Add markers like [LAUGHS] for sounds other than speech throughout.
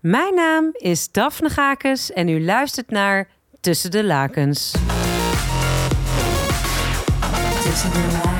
Mijn naam is Daphne Gakes en u luistert naar Tussen de Lakens. Tussen de lakens.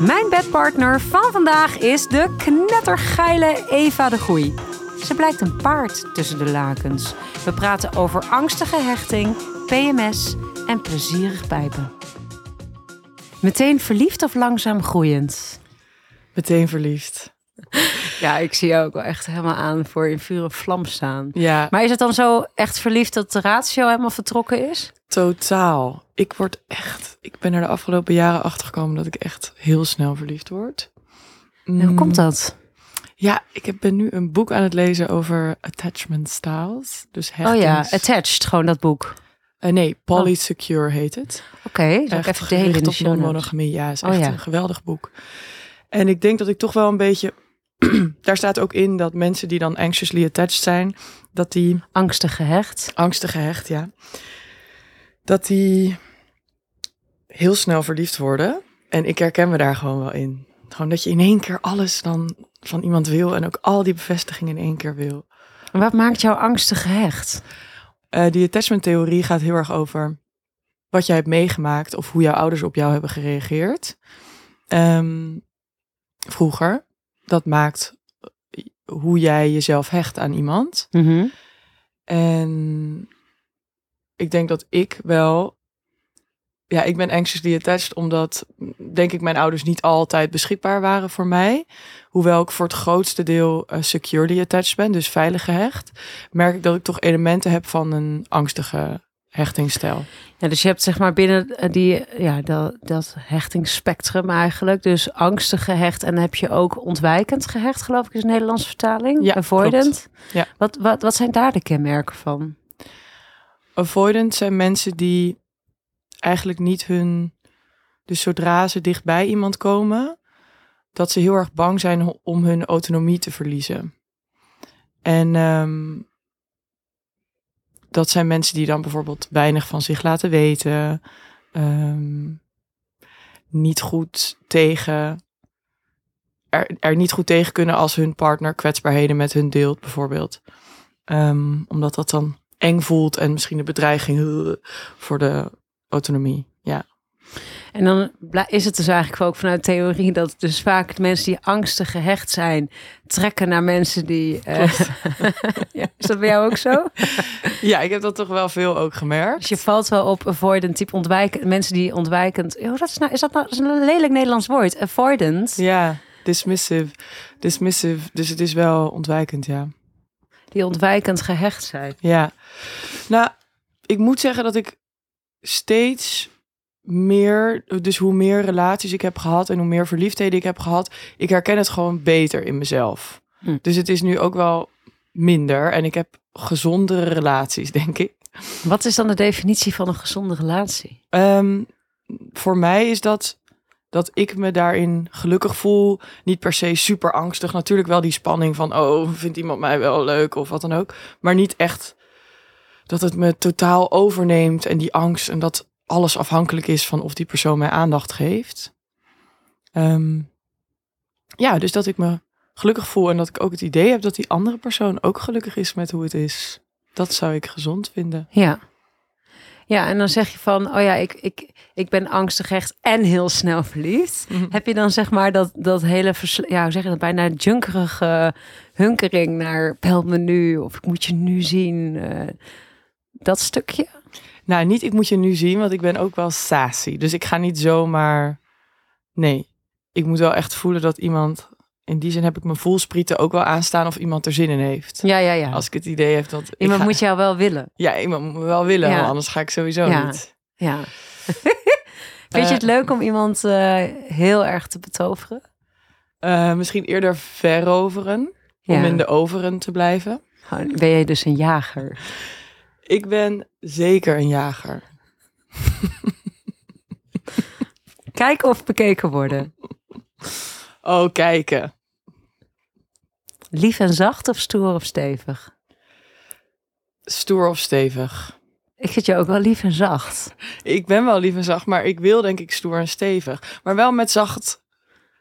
Mijn bedpartner van vandaag is de knettergeile Eva de Goei. Ze blijkt een paard tussen de lakens. We praten over angstige hechting, PMS en plezierig pijpen. Meteen verliefd of langzaam groeiend? Meteen verliefd. [LAUGHS] Ja, ik zie jou ook wel echt helemaal aan voor in vuur en vlam staan. Ja, Maar is het dan zo echt verliefd dat de ratio helemaal vertrokken is? Totaal. Ik word echt... Ik ben er de afgelopen jaren achter gekomen dat ik echt heel snel verliefd word. En hoe Mm, komt dat? Ja, ik heb- ben nu een boek aan het lezen over attachment styles. Dus Oh ja, Attached, gewoon dat boek. Eh, nee, Polysecure heet het. Oké, even in gericht de op show notes. non-monogamie. Ja, is Oh echt ja. een geweldig boek. En ik denk dat ik toch wel een beetje... [CLEARS THROAT] Daar staat ook in dat mensen die dan anxiously attached zijn... dat die Angstig gehecht. angstig gehecht, ja. Dat die heel snel verliefd worden. En ik herken me daar gewoon wel in. Gewoon dat je in één keer alles dan van iemand wil en ook al die bevestiging in één keer wil. Wat maakt jou angstig gehecht? Eh, die attachment theorie gaat heel erg over wat jij hebt meegemaakt of hoe jouw ouders op jou hebben gereageerd. Ehm, vroeger. Dat maakt hoe jij jezelf hecht aan iemand. Mhm. En ik denk dat ik wel. Ja, ik ben anxiously attached omdat, denk ik, mijn ouders niet altijd beschikbaar waren voor mij. Hoewel ik voor het grootste deel eh, securely attached ben, dus veilig gehecht, merk ik dat ik toch elementen heb van een angstige hechtingsstijl. Ja, dus je hebt zeg maar binnen eh, die, ja, dat, dat hechtingsspectrum eigenlijk. Dus angstig gehecht en dan heb je ook ontwijkend gehecht, geloof ik, is een Nederlandse vertaling. Ja, Avoidant. Ja. Wat, wat, wat zijn daar de kenmerken van? Avoidant zijn mensen die eigenlijk niet hun. Dus zodra ze dichtbij iemand komen, dat ze heel erg bang zijn om hun autonomie te verliezen. En ehm, dat zijn mensen die dan bijvoorbeeld weinig van zich laten weten, ehm, niet goed tegen. Er, er niet goed tegen kunnen als hun partner kwetsbaarheden met hun deelt, bijvoorbeeld. Ehm, omdat dat dan eng voelt en misschien een bedreiging uh, voor de autonomie. Ja, En dan is het dus eigenlijk ook vanuit theorie dat dus vaak mensen die angstig gehecht zijn, trekken naar mensen die. eh, [LAUGHS] ja, is dat bij jou ook zo? ja ik heb dat toch wel veel ook gemerkt. Dus je valt wel op avoidant, type ontwijken. Mensen die ontwijkend. Oh, dat is, nou, is dat nou dat is een lelijk Nederlands woord? Avoidant. Ja, dismissive. Dismissive, dus het is wel ontwijkend, ja. Die ontwijkend gehecht zijn. Ja. Nou, ik moet zeggen dat ik steeds meer, dus hoe meer relaties ik heb gehad en hoe meer verliefdheden ik heb gehad, ik herken het gewoon beter in mezelf. Hm. Dus het is nu ook wel minder en ik heb gezondere relaties, [LAUGHS] denk ik. Wat is dan de definitie van een gezonde relatie? Ehm, voor mij is dat dat ik me daarin gelukkig voel. Niet per se super angstig. Natuurlijk wel die spanning van, oh, vindt iemand mij wel leuk of wat dan ook. Maar niet echt dat het me totaal overneemt en die angst en dat alles afhankelijk is van of die persoon mij aandacht geeft. Ehm, ja, dus dat ik me gelukkig voel en dat ik ook het idee heb dat die andere persoon ook gelukkig is met hoe het is. Dat zou ik gezond vinden. Ja. Ja, en dan zeg je van, oh ja, ik, ik, ik ben angstig gehecht en heel snel verliefd. Mhm. Heb je dan zeg maar dat, dat hele, ja, hoe zeg je dat, bijna junkerige hunkering naar bel me nu of ik moet je nu zien. eh, dat stukje? Nou, niet ik moet je nu zien, want ik ben ook wel sassy. Dus ik ga niet zomaar... Nee, ik moet wel echt voelen dat iemand in die zin heb ik mijn voelsprieten ook wel aanstaan of iemand er zin in heeft. Ja, ja, ja. Als ik het idee heb dat... Iemand ga- moet jou wel willen. Ja, iemand moet me wel willen, Ja. anders ga ik sowieso Ja. niet. Ja. [LAUGHS] Vind je het Eh, leuk om iemand eh, heel erg te betoveren? Eh, misschien eerder veroveren, om in de overen te blijven. Ben je dus een jager? Ik ben zeker een jager. [LAUGHS] Kijken of bekeken worden. Oh, kijken. Lief en zacht of stoer of stevig? Stoer of stevig. Ik vind je ook wel lief en zacht. Ik ben wel lief en zacht, maar ik wil denk ik stoer en stevig. Maar wel met zacht.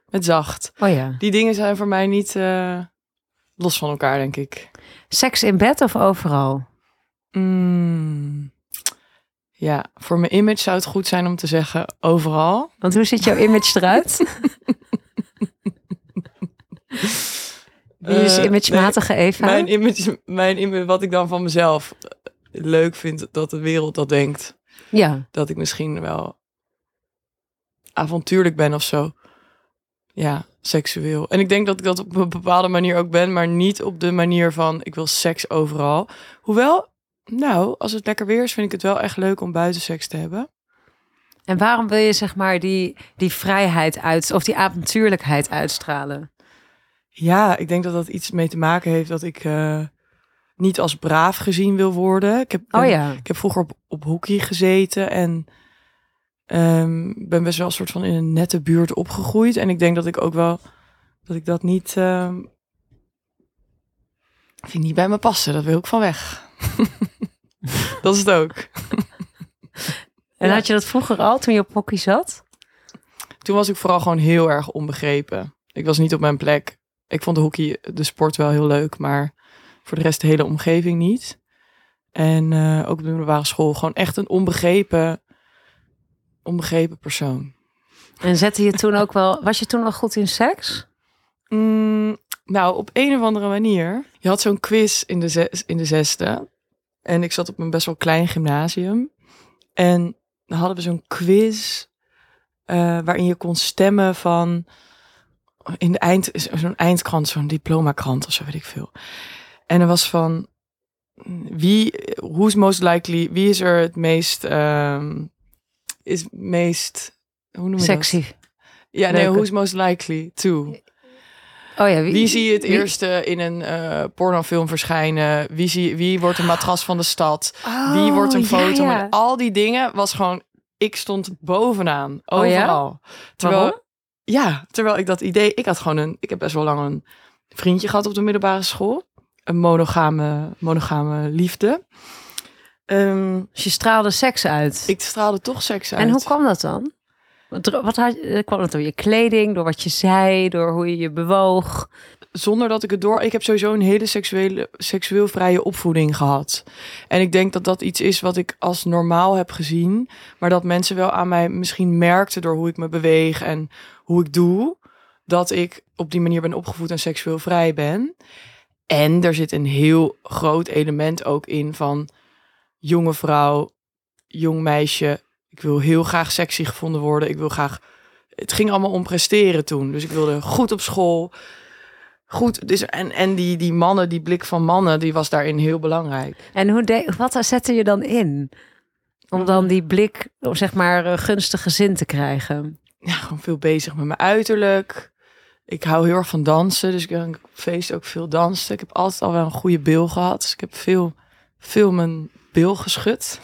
Met zacht. Oh ja. Die dingen zijn voor mij niet eh, los van elkaar, denk ik. Seks in bed of overal? Mm. Ja, voor mijn image zou het goed zijn om te zeggen overal. Want hoe ziet jouw image eruit? [LAUGHS] Wie is Eh, imagematige Eva? Mijn image, mijn image, wat ik dan van mezelf eh, leuk vind dat de wereld dat denkt. Ja. Dat ik misschien wel avontuurlijk ben of zo. Ja, seksueel. En ik denk dat ik dat op een bepaalde manier ook ben, maar niet op de manier van ik wil seks overal. Hoewel, nou, als het lekker weer is, vind ik het wel echt leuk om buiten seks te hebben. En waarom wil je zeg maar die, die vrijheid uit of die avontuurlijkheid uitstralen? Ja, ik denk dat dat iets mee te maken heeft dat ik eh, niet als braaf gezien wil worden. Ik heb, Oh ja. Ik heb vroeger op, op hockey gezeten en ehm, ben best wel een soort van in een nette buurt opgegroeid. En ik denk dat ik ook wel, dat ik dat niet, ehm, vind ik niet bij me passen. Dat wil ik van weg. [LAUGHS] dat is het ook. En Ja. had je dat vroeger al toen je op hockey zat? Toen was ik vooral gewoon heel erg onbegrepen. Ik was niet op mijn plek. Ik vond de hockey, de sport wel heel leuk, maar voor de rest de hele omgeving niet. En eh, ook op de middelbare school gewoon echt een onbegrepen, onbegrepen persoon. En zette je toen ook wel, was je toen al goed in seks? Mm, nou, op een of andere manier. Je had zo'n quiz in de, zes, in de zesde. En ik zat op een best wel klein gymnasium. En dan hadden we zo'n quiz eh, waarin je kon stemmen van... In de eind, zo'n eindkrant, zo'n diplomakrant of zo, weet ik veel. En er was van... Wie, who's most likely, wie is er het meest... ehm, is meest... Hoe noem je dat? Sexy. Ja, nee, Leuke. who's most likely to. Oh ja, wie, Wie zie je het wie- eerste in een eh pornofilm verschijnen? Wie, zie, wie wordt een matras van de stad? Oh, wie wordt een foto? ja. Met al die dingen was gewoon... Ik stond bovenaan, Oh ja? overal. Terwijl, Waarom? Ja, terwijl ik dat idee... Ik had gewoon een... Ik heb best wel lang een vriendje gehad op de middelbare school. Een monogame, monogame liefde. Dus je straalde seks uit. ik straalde toch seks uit. En hoe kwam dat dan? Wat, wat had, kwam dat door je kleding, door wat je zei, door hoe je je bewoog? Zonder dat ik het door. Ik heb sowieso een hele seksuele, seksueel vrije opvoeding gehad. En ik denk dat dat iets is wat ik als normaal heb gezien. Maar dat mensen wel aan mij misschien merkten door hoe ik me beweeg en hoe ik doe. Dat ik op die manier ben opgevoed en seksueel vrij ben. En er zit een heel groot element ook in van jonge vrouw, jong meisje. Ik wil heel graag sexy gevonden worden. Ik wil graag. Het ging allemaal om presteren toen. Dus ik wilde goed op school. Goed, dus en, en die, die mannen, die blik van mannen, die was daarin heel belangrijk. En hoe de, wat zette je dan in? Om dan die blik, zeg maar, gunstige zin te krijgen. Ja, gewoon veel bezig met mijn uiterlijk. Ik hou heel erg van dansen, dus ik heb op feest ook veel dansen. Ik heb altijd al wel een goede bil gehad, dus ik heb veel, veel mijn bil geschud.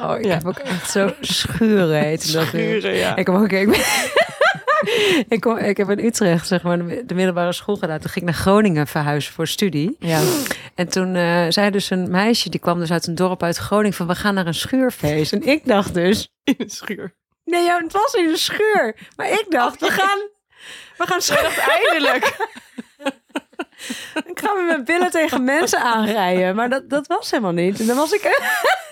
Oh, ik Ja. heb ook echt zo schuren heet dat. Ja. Ik heb ook ik, [LAUGHS] ik, kom, ik heb in Utrecht zeg maar de, de middelbare school gedaan. Toen ging ik naar Groningen verhuizen voor studie. ja. En toen eh, zei dus een meisje, die kwam dus uit een dorp uit Groningen, van we gaan naar een schuurfeest. En ik dacht dus, [LAUGHS] In een schuur. nee, ja, het was in een schuur. Maar ik dacht, we gaan, we gaan schuur. Eindelijk. [LAUGHS] Ik ga met mijn billen tegen mensen aanrijden. Maar dat, dat was helemaal niet. En dan was ik...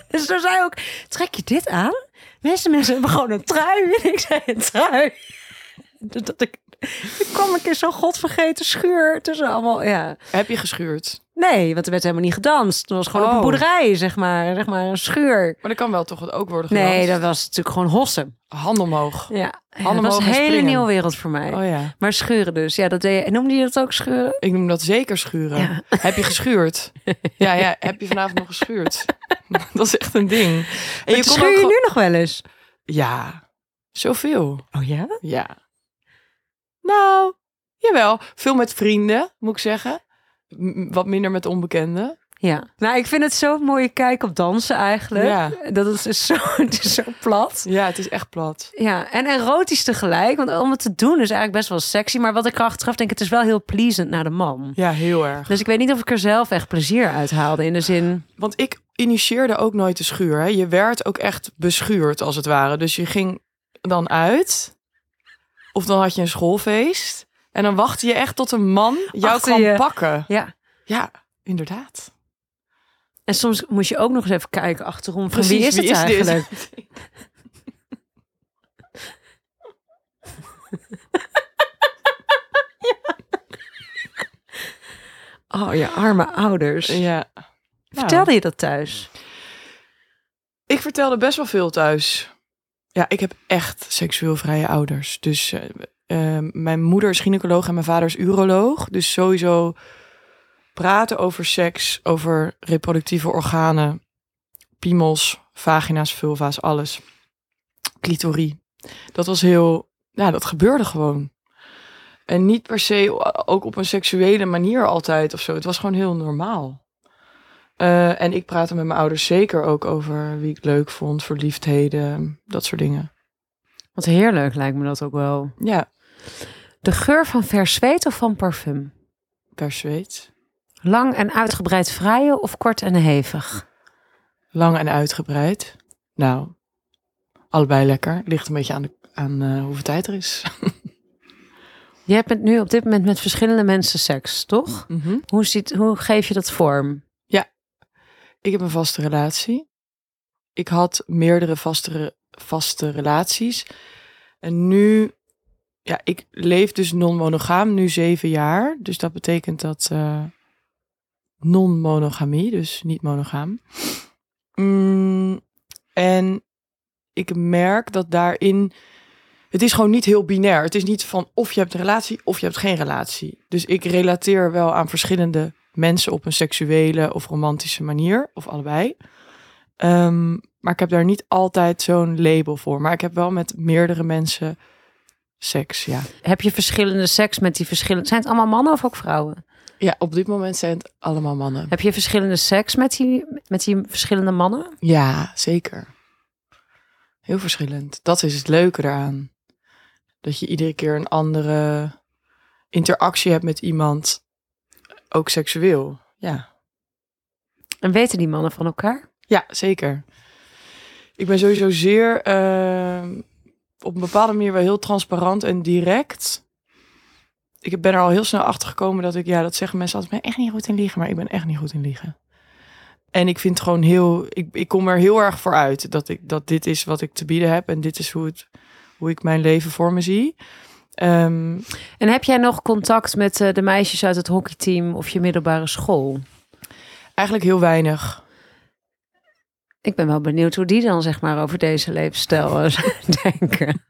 Dus toen zei ook, trek je dit aan? Meeste mensen hebben gewoon een trui. En ik zei, een trui. Dat, ik, ik kwam een keer zo'n godvergeten schuur tussen allemaal... Ja, Heb je geschuurd? Nee, want er werd helemaal niet gedanst. Het was gewoon op een Oh. boerderij, zeg maar. Zeg maar een schuur. Maar dat kan wel toch ook worden gedanst? Nee, dat was natuurlijk gewoon hossen. Hand omhoog. Ja, dat was een en hele springen. nieuwe wereld voor mij. Oh ja. Maar schuren dus. Ja, dat deed je. Noemde je dat ook schuren? Ik noem dat zeker schuren. Ja. Heb je geschuurd? [LAUGHS] ja, ja, heb je vanavond nog geschuurd? [LAUGHS] dat is echt een ding. En Maar kon schuur je nu nog wel eens? Ja, zoveel. Oh ja? Ja. Nou, jawel. Veel met vrienden, moet ik zeggen. M- wat minder met onbekenden. Ja. Nou, ik vind het zo'n mooie kijk op dansen eigenlijk. Ja. Dat is dus zo, [LAUGHS] het is zo plat. Ja, het is echt plat. Ja, en erotisch tegelijk. Want om het te doen is eigenlijk best wel sexy. Maar wat ik er achteraf denk, het is wel heel pleasant naar de man. Ja, heel erg. Dus ik weet niet of ik er zelf echt plezier uit haalde. In de zin, Want ik initieerde ook nooit de schuur. Hè. Je werd ook echt beschuurd, als het ware. Dus je ging dan uit. Of dan had je een schoolfeest. En dan wachtte je echt tot een man jou Achter kwam je. pakken. ja. Ja, inderdaad. En soms moest je ook nog eens even kijken achterom. Van wie is dit? eigenlijk? [LAUGHS] Oh, je arme ouders. Ja. Vertelde je dat thuis? Ik vertelde best wel veel thuis. Ja, ik heb echt seksueel vrije ouders. Dus eh, eh, mijn moeder is gynaecoloog en mijn vader is uroloog. Dus sowieso praten over seks, over reproductieve organen, piemels, vagina's, vulva's, alles. Clitorie. Dat was heel, ja, dat gebeurde gewoon. En niet per se ook op een seksuele manier altijd of zo. Het was gewoon heel normaal. Eh, en ik praatte met mijn ouders zeker ook over wie ik leuk vond, verliefdheden, dat soort dingen. Wat heerlijk lijkt me dat ook wel. Ja, De geur van vers zweet of van parfum? per zweet. Lang en uitgebreid vrije of kort en hevig? Lang en uitgebreid. Nou, allebei lekker. Ligt een beetje aan, de, aan eh, hoeveel tijd er is. [LAUGHS] Je hebt nu op dit moment met verschillende mensen seks, toch? Mhm. Hoe, ziet, hoe geef je dat vorm? Ik heb een vaste relatie. Ik had meerdere vaste, vaste relaties. En nu, ja, ik leef dus non-monogaam nu zeven jaar. Dus dat betekent dat eh, non-monogamie, dus niet monogaam. Mm, en ik merk dat daarin, het is gewoon niet heel binair. Het is niet van of je hebt een relatie of je hebt geen relatie. Dus ik relateer wel aan verschillende mensen op een seksuele of romantische manier, of allebei. Ehm, maar ik heb daar niet altijd zo'n label voor. Maar ik heb wel met meerdere mensen seks, ja. Heb je verschillende seks met die verschillende... Zijn het allemaal mannen of ook vrouwen? Ja, op dit moment zijn het allemaal mannen. Heb je verschillende seks met die, met die verschillende mannen? Ja, zeker. Heel verschillend. Dat is het leuke eraan. Dat je iedere keer een andere interactie hebt met iemand, ook seksueel. Ja. En weten die mannen van elkaar? Ja, zeker. Ik ben sowieso zeer ehm, op een bepaalde manier wel heel transparant en direct. Ik ben er al heel snel achter gekomen dat ik, ja, dat zeggen mensen altijd, ik ben echt niet goed in liegen, maar ik ben echt niet goed in liegen. En ik vind gewoon heel, ik, ik kom er heel erg voor uit dat, ik, dat dit is wat ik te bieden heb en dit is hoe, het, hoe ik mijn leven voor me zie. Ehm, En heb jij nog contact met eh, de meisjes uit het hockeyteam of je middelbare school? eigenlijk heel weinig. Ik ben wel benieuwd hoe die dan zeg maar over deze levensstijl eh, [LAUGHS] denken.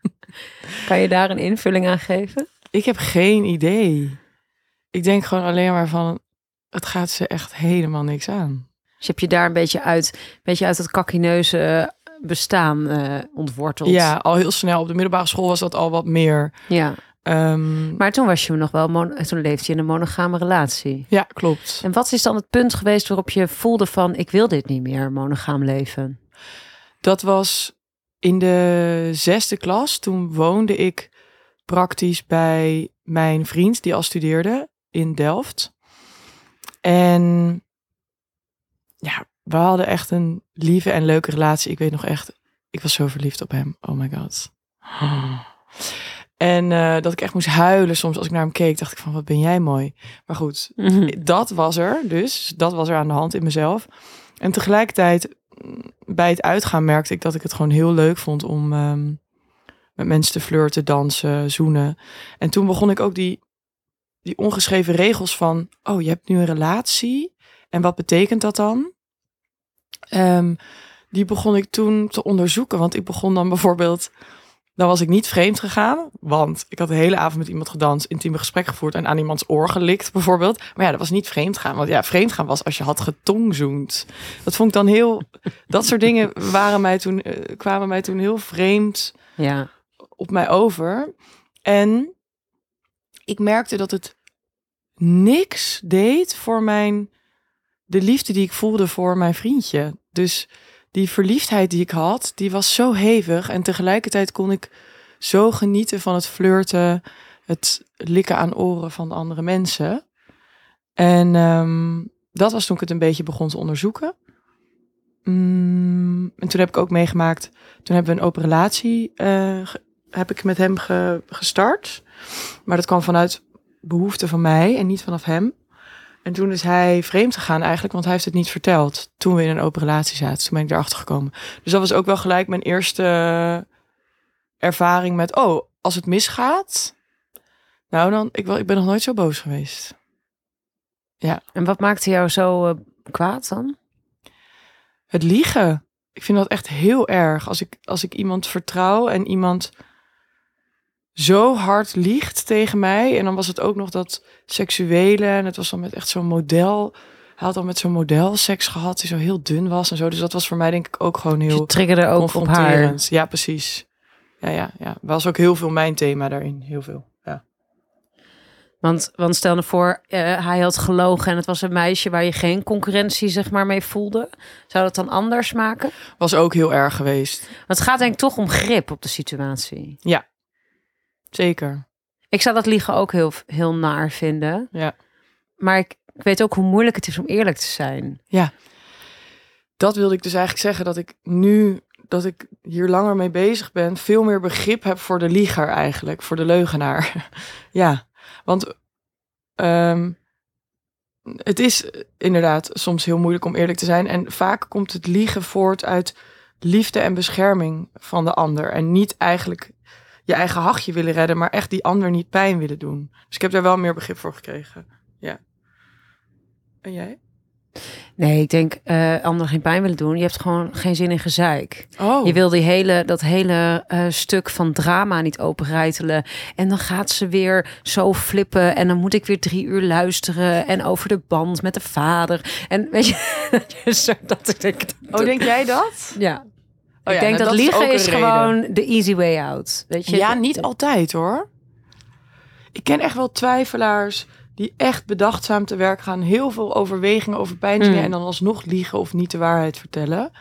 Kan je daar een invulling aan geven? Ik heb geen idee. Ik denk gewoon alleen maar van, het gaat ze echt helemaal niks aan. Dus heb je daar een beetje uit, een beetje uit het kakkineuze eh, bestaan eh, ontworteld? Ja, al heel snel. Op de middelbare school was dat al wat meer. ja. Ehm, Maar toen was je nog wel, mon- toen leefde je in een monogame relatie. ja, klopt. En wat is dan het punt geweest waarop je voelde van, ik wil dit niet meer, monogaam leven? Dat was in de zesde klas. Toen woonde ik praktisch bij mijn vriend die al studeerde in Delft. En ja, we hadden echt een lieve en leuke relatie. Ik weet nog echt, ik was zo verliefd op hem. Oh my god. [GASPS] En eh, dat ik echt moest huilen soms als ik naar hem keek, dacht ik van wat ben jij mooi. Maar goed, dat was er dus. Dat was er aan de hand in mezelf. En tegelijkertijd mm, bij het uitgaan merkte ik dat ik het gewoon heel leuk vond om ehm, met mensen te flirten, dansen, zoenen. En toen begon ik ook die, die ongeschreven regels van, oh, je hebt nu een relatie. En wat betekent dat dan? Ehm, die begon ik toen te onderzoeken. Want ik begon dan bijvoorbeeld. Dan was ik niet vreemd gegaan. Want ik had de hele avond met iemand gedanst, intieme gesprek gevoerd en aan iemands oor gelikt, bijvoorbeeld. Maar ja, dat was niet vreemd gaan. Want ja, vreemd gaan was als je had getongzoend. Dat vond ik dan heel. Dat soort dingen waren mij toen, eh, kwamen mij toen heel vreemd Ja. op mij over. En ik merkte dat het niks deed voor mijn de liefde die ik voelde voor mijn vriendje. Dus die verliefdheid die ik had, die was zo hevig en tegelijkertijd kon ik zo genieten van het flirten, het likken aan oren van andere mensen. En ehm, dat was toen ik het een beetje begon te onderzoeken. Mm, en toen heb ik ook meegemaakt, toen hebben we een open relatie, eh, heb ik met hem ge- gestart. Maar dat kwam vanuit behoefte van mij en niet vanaf hem. En toen is hij vreemd gegaan eigenlijk, want hij heeft het niet verteld. Toen we in een open relatie zaten, toen ben ik erachter gekomen. Dus dat was ook wel gelijk mijn eerste ervaring met, oh, als het misgaat, nou dan, ik, wel, ik ben nog nooit zo boos geweest. En wat maakte jou zo eh, kwaad dan? Het liegen. Ik vind dat echt heel erg. Als ik, als ik iemand vertrouw en iemand zo hard liegt tegen mij. En dan was het ook nog dat seksuele. En het was dan met echt zo'n model. Hij had dan met zo'n model seks gehad die zo heel dun was en zo. Dus dat was voor mij denk ik ook gewoon heel triggerde ook op haar. Ja, precies. Ja, ja, ja. Was ook heel veel mijn thema daarin. Heel veel. Ja. Want, want stel nou voor, eh, hij had gelogen en het was een meisje waar je geen concurrentie zeg maar mee voelde. Zou dat dan anders maken? Was ook heel erg geweest. Want het gaat denk ik toch om grip op de situatie. Zeker. Ik zou dat liegen ook heel, heel naar vinden. Ja. Maar ik, ik weet ook hoe moeilijk het is om eerlijk te zijn. dat wilde ik dus eigenlijk zeggen dat ik nu dat ik hier langer mee bezig ben, veel meer begrip heb voor de lieger eigenlijk, voor de leugenaar. [LAUGHS] ja, want ehm, het is inderdaad soms heel moeilijk om eerlijk te zijn en vaak komt het liegen voort uit liefde en bescherming van de ander en niet eigenlijk je eigen hachje willen redden, maar echt die ander niet pijn willen doen. Dus ik heb daar wel meer begrip voor gekregen. Ja. En jij? Nee, ik denk eh anderen geen pijn willen doen. Je hebt gewoon geen zin in gezeik. Oh, Je wil die hele, dat hele eh, stuk van drama niet openrijtelen. En dan gaat ze weer zo flippen. En dan moet ik weer drie uur luisteren. En over de band met de vader. En weet je, [LAUGHS] dat dat ik denk. oh denk jij dat? Ja. Oh ik ja, denk nou, dat, liegen is gewoon de easy way out. Weet je? Ja, niet altijd hoor. Ik ken echt wel twijfelaars die echt bedachtzaam te werk gaan. Heel veel overwegingen over pijnzingen Mm. en dan alsnog liegen of niet de waarheid vertellen.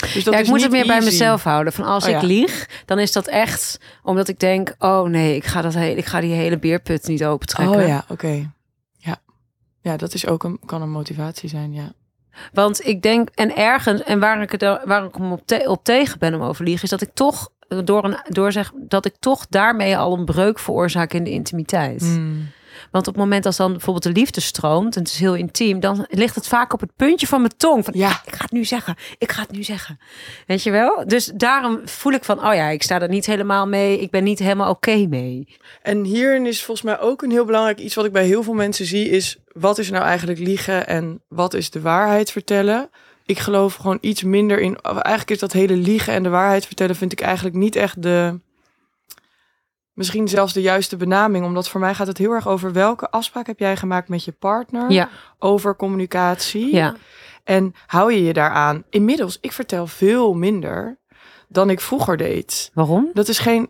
Dus dat ja, ik is moet niet het meer bij mezelf houden. Van als Oh, ik ja. lieg, dan is dat echt omdat ik denk: oh nee, ik ga, dat he- ik ga die hele beerput niet opentrekken. Oh ja, oké. Ja. ja, dat is ook een, kan een motivatie zijn, ja. Want ik denk, en ergens, en waar ik, waar ik hem op, te- op tegen ben om over liegen, is dat ik toch door een door zeg dat ik toch daarmee al een breuk veroorzaak in de intimiteit. Mm. Want op het moment als dan bijvoorbeeld de liefde stroomt en het is heel intiem, dan ligt het vaak op het puntje van mijn tong. Van, Ja. ik ga het nu zeggen, ik ga het nu zeggen. Weet je wel? Dus daarom voel ik van, oh ja, ik sta er niet helemaal mee, ik ben niet helemaal oké mee. En hierin is volgens mij ook een heel belangrijk iets wat ik bij heel veel mensen zie, is wat is nou eigenlijk liegen en wat is de waarheid vertellen? Ik geloof gewoon iets minder in. Eigenlijk is dat hele liegen en de waarheid vertellen, vind ik eigenlijk niet echt de. Misschien zelfs de juiste benaming, omdat voor mij gaat het heel erg over welke afspraak heb jij gemaakt met je partner Ja, over communicatie. ja. En hou je je daaraan? Inmiddels, ik vertel veel minder dan ik vroeger deed. Waarom? Dat is geen,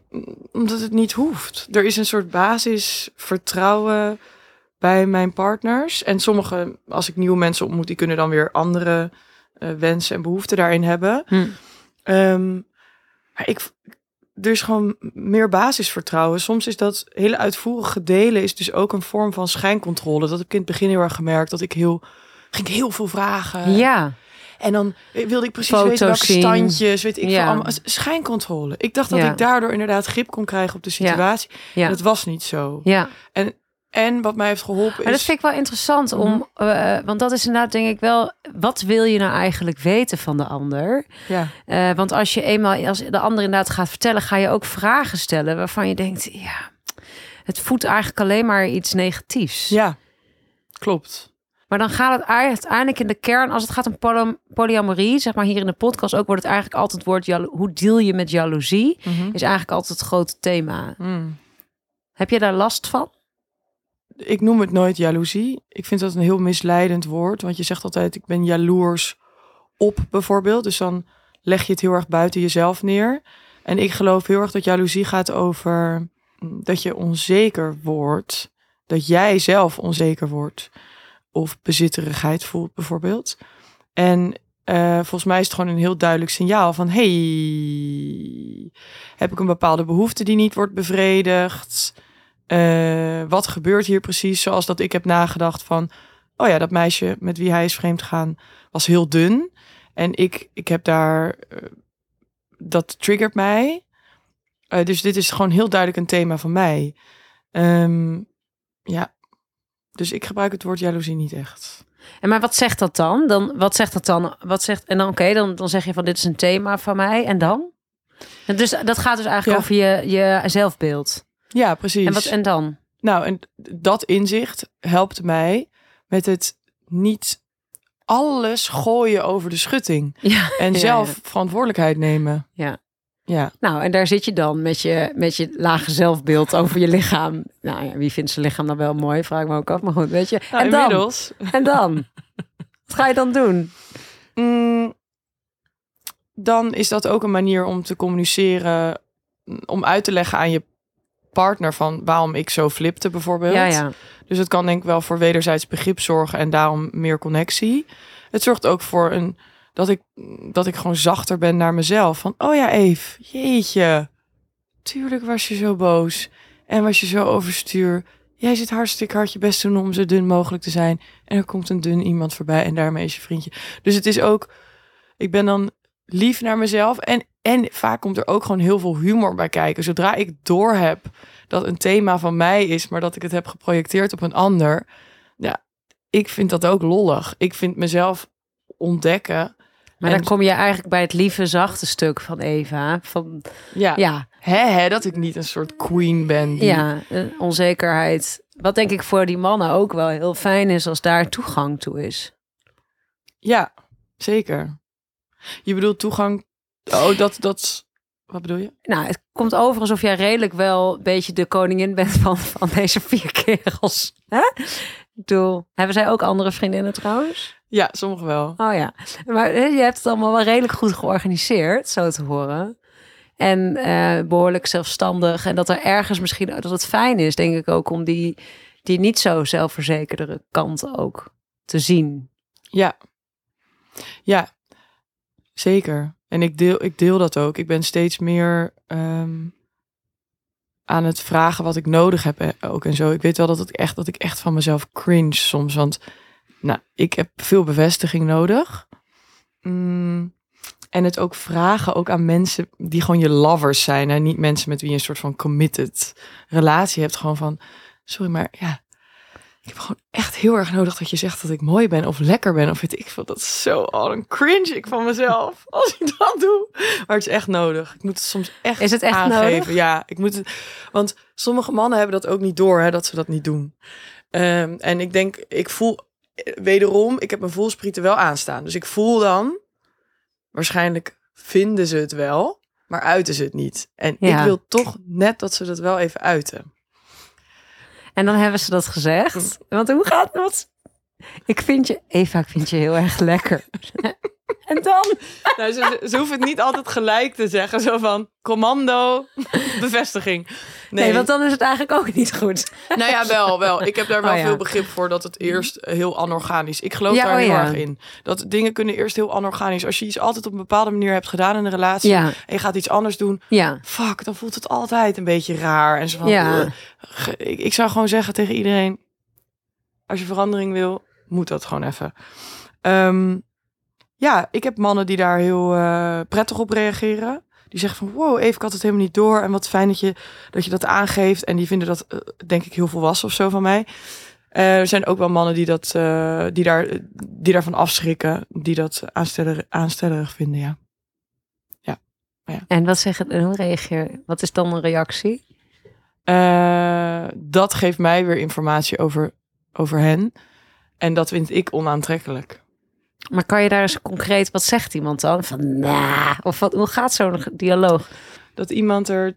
omdat het niet hoeft. Er is een soort basis vertrouwen bij mijn partners. En sommige, als ik nieuwe mensen ontmoet, die kunnen dan weer andere eh, wensen en behoeften daarin hebben. Hm. Ehm, maar ik, er is gewoon meer basisvertrouwen. Soms is dat hele uitvoerige delen is dus ook een vorm van schijncontrole. Dat heb ik in het begin heel erg gemerkt. Dat ik heel, ging heel veel vragen. Ja, En dan wilde ik precies Foto's weten welke zien. standjes, weet ik Ja. allemaal. Schijncontrole. Ik dacht dat Ja. ik daardoor inderdaad grip kon krijgen op de situatie. ja, Dat was niet zo. ja. En wat mij heeft geholpen Maar dat is... vind ik wel interessant om, eh, want dat is inderdaad denk ik wel, wat wil je nou eigenlijk weten van de ander? Ja, Eh, want als je eenmaal, als de ander inderdaad gaat vertellen, ga je ook vragen stellen waarvan je denkt, ja, het voedt eigenlijk alleen maar iets negatiefs. ja, klopt. Maar dan gaat het uiteindelijk in de kern, als het gaat om poly- polyamorie, zeg maar hier in de podcast ook, wordt het eigenlijk altijd het woord, hoe deal je met jaloezie, is eigenlijk altijd het grote thema. Mm. Heb je daar last van? Ik noem het nooit jaloezie. Ik vind dat een heel misleidend woord. Want je zegt altijd, ik ben jaloers op bijvoorbeeld. Dus dan leg je het heel erg buiten jezelf neer. En ik geloof heel erg dat jaloezie gaat over mm, dat je onzeker wordt. Dat jij zelf onzeker wordt. Of bezitterigheid voelt bijvoorbeeld. En eh, volgens mij is het gewoon een heel duidelijk signaal van... hey, heb ik een bepaalde behoefte die niet wordt bevredigd? Eh, wat gebeurt hier precies? Zoals dat ik heb nagedacht van... oh ja, dat meisje met wie hij is vreemd gegaan was heel dun. En ik, ik heb daar... eh, dat triggert mij. Eh, dus dit is gewoon heel duidelijk een thema van mij. Ehm, ja, dus ik gebruik het woord jaloezie niet echt. En maar wat zegt dat dan? dan wat zegt dat dan? Wat zegt, en dan oké, dan, dan zeg je van dit is een thema van mij. En dan? En dus dat gaat dus eigenlijk Ja. over je, je zelfbeeld. Ja, precies. En wat en dan? Nou, en dat inzicht helpt mij met het niet alles gooien over de schutting. [LAUGHS] Ja. En Ja, zelf ja. verantwoordelijkheid nemen. Ja. Ja. Nou, en daar zit je dan met je, met je lage zelfbeeld over je lichaam. Nou ja, wie vindt zijn lichaam dan wel mooi? Vraag ik me ook af. Maar goed, weet je. Nou, en dan? inmiddels. En dan? Wat ga je dan doen? Mm, dan is dat ook een manier om te communiceren. Om uit te leggen aan je partner van waarom ik zo flipte bijvoorbeeld. Ja, ja. Dus het kan denk ik wel voor wederzijds begrip zorgen en daarom meer connectie. Het zorgt ook voor een dat ik dat ik gewoon zachter ben naar mezelf. Van oh ja, Eve, jeetje. Tuurlijk was je zo boos en was je zo overstuur. Jij zit hartstikke hard je best doen om zo dun mogelijk te zijn. En er komt een dun iemand voorbij en daarmee is je vriendje. Dus het is ook, ik ben dan lief naar mezelf. En, en vaak komt er ook gewoon heel veel humor bij kijken. Zodra ik door heb dat een thema van mij is, maar dat ik het heb geprojecteerd op een ander. Ja, ik vind dat ook lollig. Ik vind mezelf ontdekken. Maar En- dan kom je eigenlijk bij het lieve, zachte stuk van Eva. Van, Ja, ja, Hè, hè, dat ik niet een soort queen ben. Die... ja, onzekerheid. Wat denk ik voor die mannen ook wel heel fijn is als daar toegang toe is. ja, zeker. Je bedoelt toegang. Oh, dat, dat. Wat bedoel je? Nou, het komt over alsof jij redelijk wel een beetje de koningin bent van, van deze vier kerels. Hè? Ik bedoel, hebben zij ook andere vriendinnen trouwens? Ja, sommige wel. Oh ja, maar je hebt het allemaal wel redelijk goed georganiseerd, zo te horen. En eh, behoorlijk zelfstandig. En dat er ergens misschien dat het fijn is, denk ik ook, om die, die niet zo zelfverzekerde kant ook te zien. Ja. Ja, zeker. En ik deel, ik deel dat ook. Ik ben steeds meer ehm, aan het vragen wat ik nodig heb eh, ook en zo. Ik weet wel dat, het echt, dat ik echt van mezelf cringe soms. Want nou, ik heb veel bevestiging nodig. Mm, en het ook vragen ook aan mensen die gewoon je lovers zijn. En niet mensen met wie je een soort van committed relatie hebt. Gewoon van, sorry, maar ja, ik heb gewoon echt heel erg nodig dat je zegt dat ik mooi ben of lekker ben. Of weet ik veel. Dat is zo al een cringe ik van mezelf [LAUGHS] als ik dat doe. Maar het is echt nodig. Ik moet het soms echt Is het echt aangeven. nodig? Ja, ik moet het. Want sommige mannen hebben dat ook niet door, hè, dat ze dat niet doen. Ehm, en ik denk, ik voel eh, wederom, ik heb mijn voelsprieten wel aanstaan. Dus ik voel dan, waarschijnlijk vinden ze het wel, maar uiten ze het niet. En Ja. ik wil toch net dat ze dat wel even uiten. En dan hebben ze dat gezegd. Want hoe gaat dat? Ik vind je, Eva, ik vind je heel erg lekker. [LAUGHS] en dan? [LAUGHS] Nou, ze, ze hoeven het niet altijd gelijk te zeggen. Zo van commando, [LAUGHS] bevestiging. Nee. want dan is het eigenlijk ook niet goed. Nou ja, wel, wel. Ik heb daar [LAUGHS] wel Oh ja. veel begrip voor dat het eerst heel anorganisch. Ik geloof Ja, daar oh heel ja. erg in. Dat dingen kunnen eerst heel anorganisch. Als je iets altijd op een bepaalde manier hebt gedaan in een relatie en je gaat iets anders doen, ja, fuck, dan voelt het altijd een beetje raar. En zo van. Ge- ik, ik zou gewoon zeggen tegen iedereen: als je verandering wil, moet dat gewoon even. Ehm, ja, ik heb mannen die daar heel eh, prettig op reageren. Die zeggen van, wow, even ik had het helemaal niet door. En wat fijn dat je dat, je dat aangeeft. En die vinden dat, eh, denk ik, heel volwassen of zo van mij. Eh, er zijn ook wel mannen die, dat, die, daar, die daarvan afschrikken. Die dat aansteller, aanstellerig vinden, ja. En wat zeg het, en hoe reageer je? Wat is dan een reactie? Dat geeft mij weer informatie over, over hen. En dat vind ik onaantrekkelijk. Maar kan je daar eens concreet, wat zegt iemand dan? Van, of wat, hoe gaat zo'n dialoog? Dat iemand er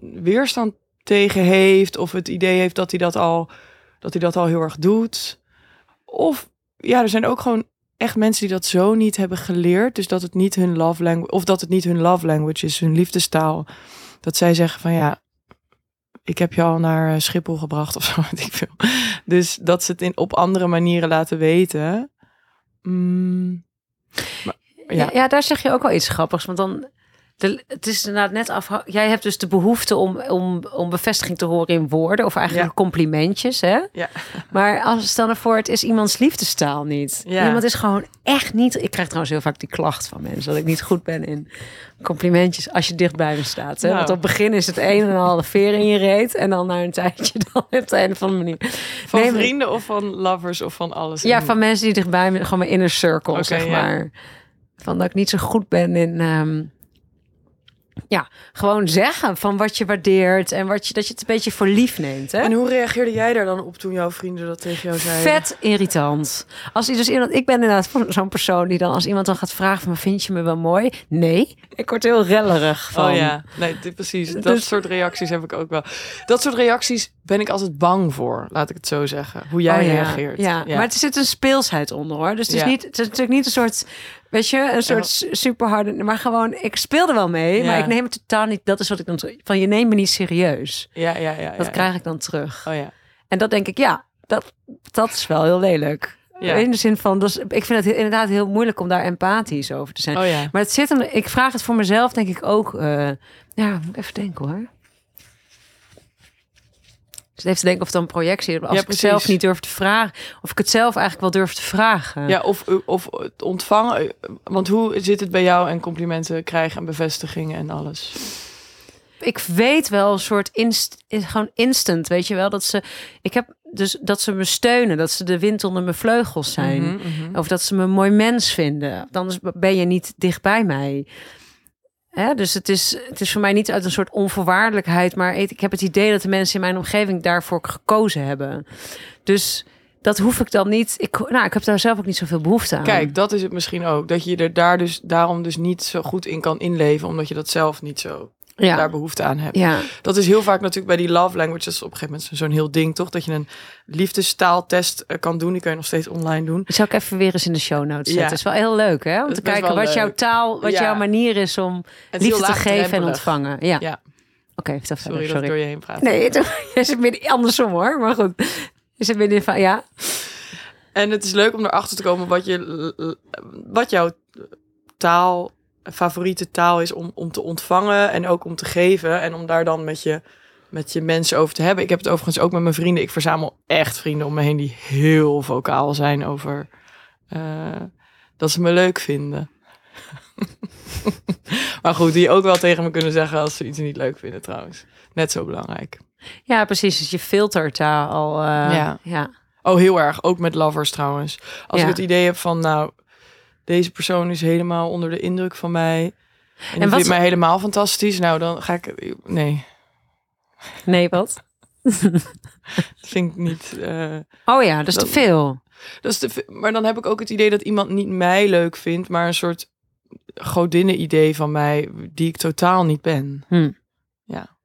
weerstand tegen heeft of het idee heeft dat hij dat al, dat hij dat al heel erg doet. Of ja, er zijn ook gewoon echt mensen die dat zo niet hebben geleerd. Dus dat het niet hun love language, of dat het niet hun love language is, hun liefdestaal. Dat zij zeggen van ja, ik heb je al naar eh, Schiphol gebracht of zo, [LAUGHS] ik veel. Dus dat ze het in, op andere manieren laten weten. Mm, maar- Ja. ja. Ja, daar zeg je ook wel iets grappigs. Want dan, de, het is inderdaad net af. Jij hebt dus de behoefte om, om, om bevestiging te horen in woorden of eigenlijk Ja. complimentjes, hè? Ja. [LAUGHS] Maar als stel ervoor, het is iemands liefdestaal niet. Ja. Iemand is gewoon echt niet. Ik krijg trouwens heel vaak die klacht van mensen dat ik niet goed ben in complimentjes als je dicht bij me staat. Hè? Nou. Want op het begin is het een en al veer in je reet en dan na een tijdje [LAUGHS] dan op de een of andere manier. Van Nee, maar- vrienden of van lovers of van alles. Ja, En- van mensen die dichtbij me, gewoon mijn inner circle, zeg maar. Van dat ik niet zo goed ben in, ehm, ja, gewoon zeggen van wat je waardeert en wat je, dat je het een beetje voor lief neemt, hè? En hoe reageerde jij daar dan op toen jouw vrienden dat tegen jou zeiden? Vet irritant. Als dus iemand, ik ben inderdaad van zo'n persoon die dan als iemand dan gaat vragen van vind je me wel mooi? Nee, ik word heel rellerig van. Oh ja, nee, dit, precies. Dat Dus- soort reacties heb ik ook wel. Dat soort reacties ben ik altijd bang voor, laat ik het zo zeggen. Hoe jij Oh ja, reageert. Ja. maar er zit een speelsheid onder hoor. Dus het is, Ja. niet, het is natuurlijk niet een soort, weet je, een soort su- superharde, maar gewoon, ik speelde wel mee, maar ik neem het totaal niet, dat is wat ik dan, van je neemt me niet serieus. ja, ja, ja. Dat krijg ik dan terug. Oh ja. En dat denk ik, ja, dat, dat is wel heel lelijk. Ja. In de zin van, dus, ik vind het inderdaad heel moeilijk om daar empathisch over te zijn. Oh ja. Maar het zit hem, ik vraag het voor mezelf, denk ik ook. eh, ja, moet ik even denken hoor. Dus even te denken of het dan een projectie is. Als Ja, ik het zelf niet durf te vragen. Of ik het zelf eigenlijk wel durf te vragen. Ja, of, of het ontvangen. Want hoe zit het bij jou en complimenten krijgen en bevestigingen en alles? Ik weet wel een soort inst, gewoon instant, weet je wel. Dat ze, ik heb dus dat ze me steunen. Dat ze de wind onder mijn vleugels zijn. Mhm, mhm. Of dat ze me een mooi mens vinden. Anders ben je niet dicht bij mij. Dus het is, het is voor mij niet uit een soort onvoorwaardelijkheid. Maar ik heb het idee dat de mensen in mijn omgeving daarvoor gekozen hebben. Dus dat hoef ik dan niet. Ik, nou, ik heb daar zelf ook niet zoveel behoefte aan. Kijk, dat is het misschien ook. Dat je er daar dus, daarom dus niet zo goed in kan inleven. Omdat je dat zelf niet zo ja. daar behoefte aan hebt. ja. Dat is heel vaak natuurlijk bij die love languages op een gegeven moment zo'n heel ding, toch? Dat je een liefdestaaltest eh, kan doen. Die kan je nog steeds online doen. Dat zou ik even weer eens in de show notes zetten. Ja. Het is wel heel leuk, hè? Om te is kijken wat jouw taal, wat jouw manier is om Het is liefde te geven en ontvangen. Ja. Ja. Oké, vertel Sorry, verder. dat ik Sorry. door je heen praat. Nee, het- [LAUGHS] je zit midden andersom hoor. Maar goed. Je zit midden van, ja. En het is leuk om erachter te komen wat, je, wat jouw taal, favoriete taal is om, om te ontvangen en ook om te geven. En om daar dan met je, met je mensen over te hebben. Ik heb het overigens ook met mijn vrienden. Ik verzamel echt vrienden om me heen die heel vocaal zijn over eh, dat ze me leuk vinden. [LAUGHS] maar goed, die ook wel tegen me kunnen zeggen als ze iets niet leuk vinden trouwens. Net zo belangrijk. Ja, precies. Dus je filtert daar al. eh, Ja. ja. Oh, heel erg. Ook met lovers trouwens. Als Ja. ik het idee heb van, nou, deze persoon is helemaal onder de indruk van mij. En, wat- vindt mij helemaal fantastisch. Nou, dan ga ik... Nee, Nee, wat? [LAUGHS] dat vind ik niet... eh, Oh ja, dat is te veel. dat is te ve- maar dan heb ik ook het idee dat iemand niet mij leuk vindt, maar een soort godinnen-idee van mij, die ik totaal niet ben. Hm. Ja.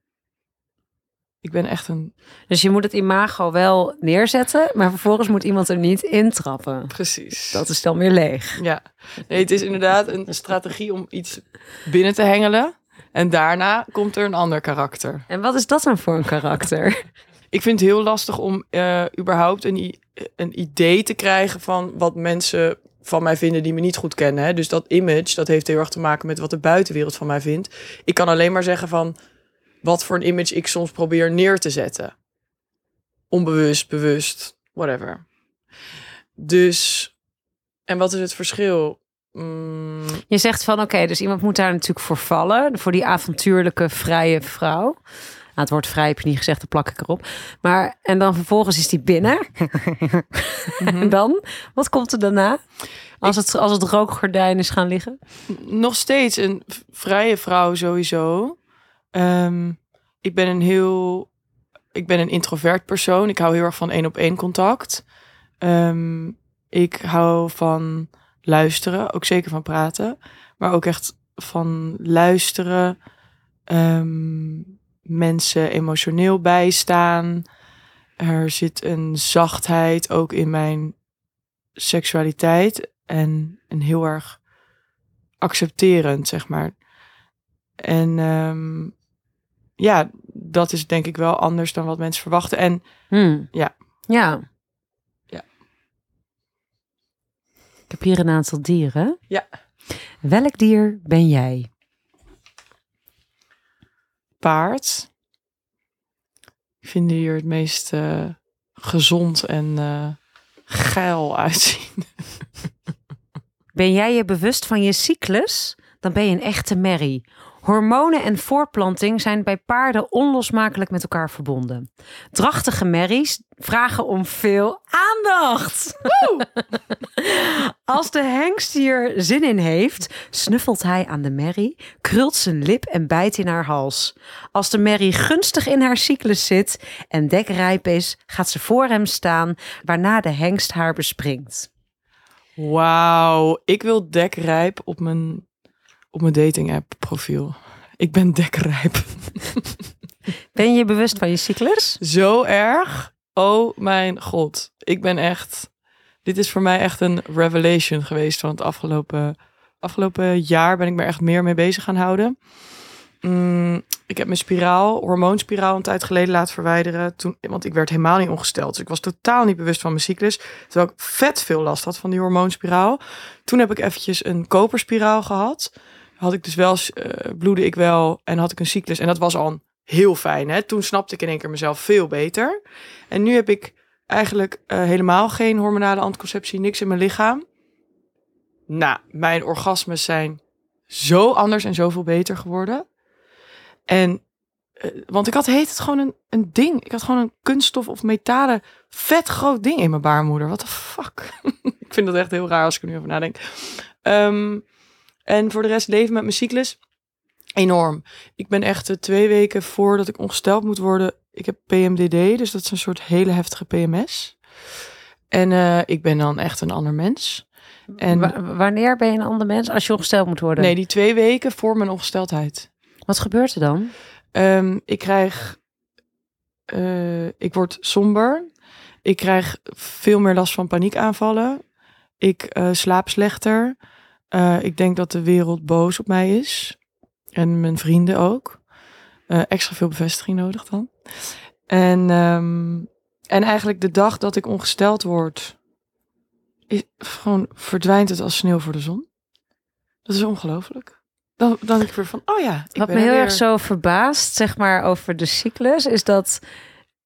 Ik ben echt een... Dus je moet het imago wel neerzetten, maar vervolgens moet iemand er niet intrappen. Precies. Dat is dan weer leeg. Ja, nee, het is inderdaad een strategie om iets binnen te hengelen. En daarna komt er een ander karakter. En wat is dat dan voor een karakter? Ik vind het heel lastig om eh, überhaupt een, een idee te krijgen van wat mensen van mij vinden die me niet goed kennen. Hè? Dus dat image, dat heeft heel erg te maken met wat de buitenwereld van mij vindt. Ik kan alleen maar zeggen van wat voor een image ik soms probeer neer te zetten. Onbewust, bewust, whatever. Dus, en wat is het verschil? Mm, Je zegt van oké, dus iemand moet daar natuurlijk voor vallen. Voor die avontuurlijke, vrije vrouw. Nou, het woord vrij heb je niet gezegd, dan plak ik erop. Maar, en dan vervolgens is die binnen. en dan? Wat komt er daarna? Als het, als het rookgordijn is gaan liggen? nog steeds een vrije vrouw sowieso. Ehm, ik ben een heel, ik ben een introvert persoon. Ik hou heel erg van één op één contact. Ehm, ik hou van luisteren, ook zeker van praten, maar ook echt van luisteren, ehm, mensen emotioneel bijstaan. Er zit een zachtheid ook in mijn seksualiteit en een heel erg accepterend, zeg maar. En ja, dat is denk ik wel anders dan wat mensen verwachten. En Hmm. Ja. Ja. Ja. Ik heb hier een aantal dieren. Ja. Welk dier ben jij? paard. Ik vind die er het meest eh, gezond en eh, geil uitzien. Ben jij je bewust van je cyclus? Dan ben je een echte merrie. Hormonen en voortplanting zijn bij paarden onlosmakelijk met elkaar verbonden. Drachtige merries vragen om veel aandacht. [LAUGHS] Als de hengst hier zin in heeft, snuffelt hij aan de merrie, krult zijn lip en bijt in haar hals. Als de merrie gunstig in haar cyclus zit en dekrijp is, gaat ze voor hem staan, waarna de hengst haar bespringt. Wauw, ik wil dekrijp op mijn, op mijn dating app profiel. Ik ben dekrijp. [LAUGHS] Ben je bewust van je cyclus? Zo erg. Oh mijn god. Ik ben echt... Dit is voor mij echt een revelation geweest van het afgelopen, afgelopen jaar. Ben ik me echt meer mee bezig gaan houden. Mm, ik heb mijn spiraal, hormoonspiraal, een tijd geleden laten verwijderen. Toen, want ik werd helemaal niet ongesteld. Dus ik was totaal niet bewust van mijn cyclus. Terwijl ik vet veel last had van die hormoonspiraal. Toen heb ik eventjes een koperspiraal gehad. Had ik dus wel, eh, bloedde ik wel en had ik een cyclus. En dat was al heel fijn. Hè? Toen snapte ik in één keer mezelf veel beter. En nu heb ik eigenlijk eh, helemaal geen hormonale anticonceptie, niks in mijn lichaam. Nou, mijn orgasmes zijn zo anders en zoveel beter geworden. En, eh, want ik had heet het gewoon een, een ding. Ik had gewoon een kunststof of metalen vet groot ding in mijn baarmoeder. What the fuck? [LAUGHS] ik vind dat echt heel raar als ik er nu over nadenk. Ehm, en voor de rest leven met mijn cyclus enorm. Ik ben echt eh, twee weken voordat ik ongesteld moet worden. Ik heb PMDD, dus dat is een soort hele heftige PMS. En eh, ik ben dan echt een ander mens. En Wa- wanneer ben je een ander mens als je ongesteld moet worden? nee, die twee weken voor mijn ongesteldheid. Wat gebeurt er dan? Ehm, ik krijg, eh, ik word somber. Ik krijg veel meer last van paniekaanvallen. Ik slaap slechter. Eh, ik denk dat de wereld boos op mij is. En mijn vrienden ook. Eh, extra veel bevestiging nodig dan. En, ehm, en eigenlijk de dag dat ik ongesteld word, is gewoon verdwijnt het als sneeuw voor de zon. Dat is ongelooflijk. Dan, dan denk ik weer van, oh ja, ik Wat ben me heel weer. erg zo verbaast, zeg maar, over de cyclus, is dat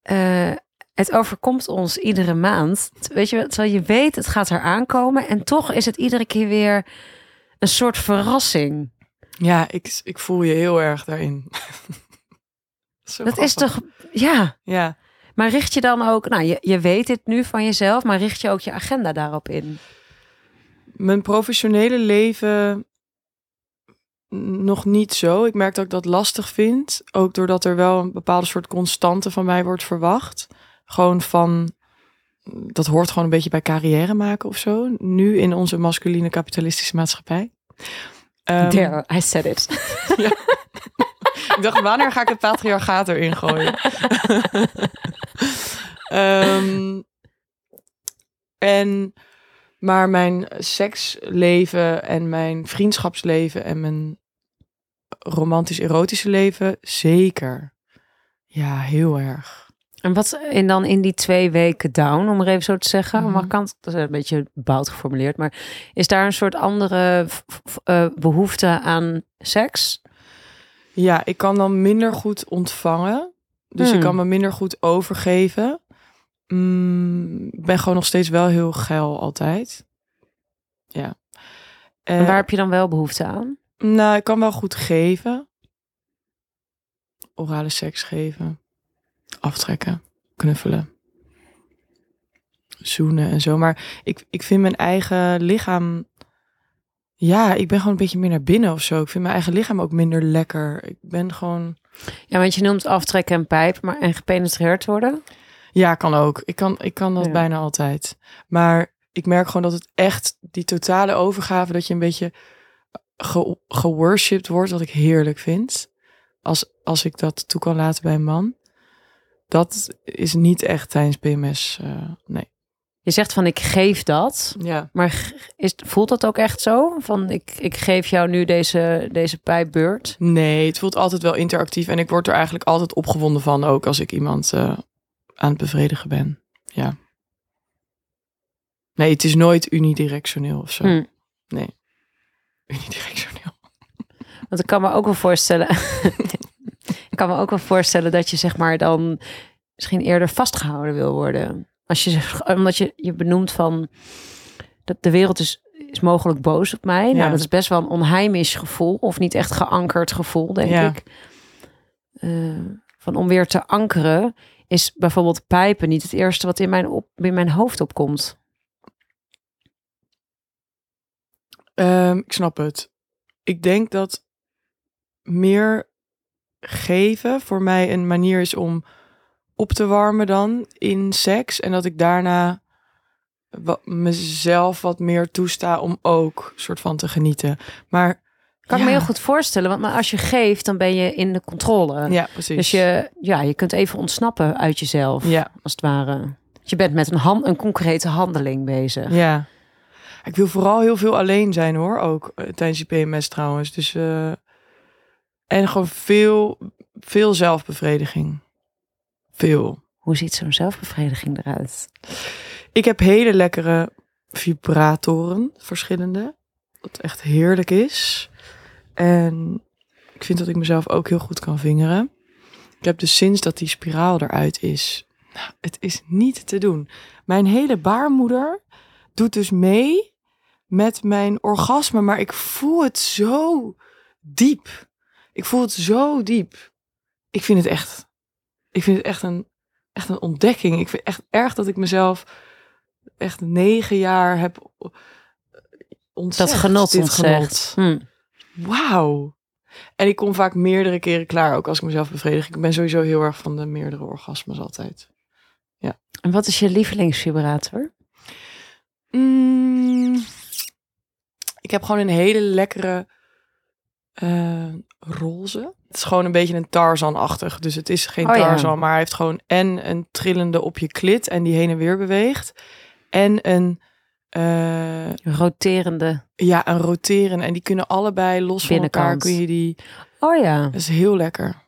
eh, het overkomt ons iedere maand. Weet je, wel, terwijl je weet, het gaat er aankomen. En toch is het iedere keer weer een soort verrassing. Ja, ik, ik voel je heel erg daarin. [LAUGHS] Zo Dat is toch, ja. Ja, Maar richt je dan ook, nou, je, je weet het nu van jezelf, maar richt je ook je agenda daarop in? mijn professionele leven nog niet zo. Ik merk dat ik dat lastig vind. Ook doordat er wel een bepaalde soort constante van mij wordt verwacht. Gewoon van, dat hoort gewoon een beetje bij carrière maken of zo. Nu in onze masculine kapitalistische maatschappij. Ehm, There, I said it. [LAUGHS] Ik dacht, wanneer ga ik het patriarchaat erin gooien? [LAUGHS] Ehm, en, maar mijn seksleven en mijn vriendschapsleven en mijn romantisch-erotische leven, zeker. Ja, heel erg. En wat in dan in die twee weken down, om er even zo te zeggen, Mhm. maar kan dat is een beetje bout geformuleerd, maar is daar een soort andere eh, behoefte aan seks? Ja, ik kan dan minder goed ontvangen. Dus Hmm. ik kan me minder goed overgeven. Mm, Ik ben gewoon nog steeds wel heel geil altijd. Ja. En Eh, waar heb je dan wel behoefte aan? Nou, ik kan wel goed geven. Orale seks geven. Aftrekken. Knuffelen. Zoenen en zo. Maar ik, ik vind mijn eigen lichaam... Ja, ik ben gewoon een beetje meer naar binnen of zo. Ik vind mijn eigen lichaam ook minder lekker. Ik ben gewoon... Ja, want je noemt aftrekken en pijp, maar en gepenetreerd worden. Ja, kan ook. Ik kan, ik kan dat Ja. bijna altijd. Maar ik merk gewoon dat het echt die totale overgave, dat je een beetje ge geworshipped wordt, wat ik heerlijk vind. Als, als ik dat toe kan laten bij een man. Dat is niet echt tijdens PMS. eh, nee. Je zegt van ik geef dat. Ja. Maar is, voelt dat ook echt zo? Van ik, ik geef jou nu deze, deze pijpbeurt. Nee, het voelt altijd wel interactief. En ik word er eigenlijk altijd opgewonden van, ook als ik iemand eh, aan het bevredigen ben. Ja. Nee, het is nooit unidirectioneel of zo. Hm. Nee. [LAUGHS] Unidirectioneel. Want ik kan me ook wel voorstellen. [LAUGHS] ik kan me ook wel voorstellen dat je zeg maar dan misschien eerder vastgehouden wil worden. Als je omdat je je benoemt van dat de wereld is, is mogelijk boos op mij. Ja. Nou, dat is best wel een onheimisch gevoel of niet echt geankerd gevoel, denk Ja. ik. Eh, van om weer te ankeren is bijvoorbeeld pijpen niet het eerste wat in mijn, op, in mijn hoofd opkomt. Ehm, ik snap het. Ik denk dat meer geven voor mij een manier is om op te warmen dan in seks. En dat ik daarna wat, mezelf wat meer toesta om ook soort van te genieten. Maar Kan ik me heel goed voorstellen, want maar als je geeft, dan ben je in de controle. Ja, precies. Dus je, ja, je kunt even ontsnappen uit jezelf, Ja, als het ware. Je bent met een, hand, een concrete handeling bezig. ja. Ik wil vooral heel veel alleen zijn hoor, ook eh, tijdens die PMS trouwens. Dus eh, en gewoon veel, veel zelfbevrediging. Veel. Hoe ziet zo'n zelfbevrediging eruit? Ik heb hele lekkere vibratoren, verschillende. Wat echt heerlijk is. En ik vind dat ik mezelf ook heel goed kan vingeren. Ik heb dus sinds dat die spiraal eruit is. Nou, het is niet te doen. Mijn hele baarmoeder doet dus mee met mijn orgasme. Maar ik voel het zo diep. Ik voel het zo diep. Ik vind het echt. Ik vind het echt een, echt een ontdekking. Ik vind echt erg dat ik mezelf echt negen jaar heb ontzegd. Dat genot dit ontzegd. genot. Hm. Wauw. En ik kom vaak meerdere keren klaar, ook als ik mezelf bevredig. Ik ben sowieso heel erg van de meerdere orgasmes altijd. En wat is je lievelingsvibrator? Mm, ik heb gewoon een hele lekkere eh, roze. Het is gewoon een beetje een Tarzan-achtig. Dus het is geen Oh ja. Tarzan, maar hij heeft gewoon en een trillende op je klit en die heen en weer beweegt. En een, eh, Roterende. ja, een roteren. En die kunnen allebei los van elkaar. Kun je die. Oh ja. Dat is heel lekker.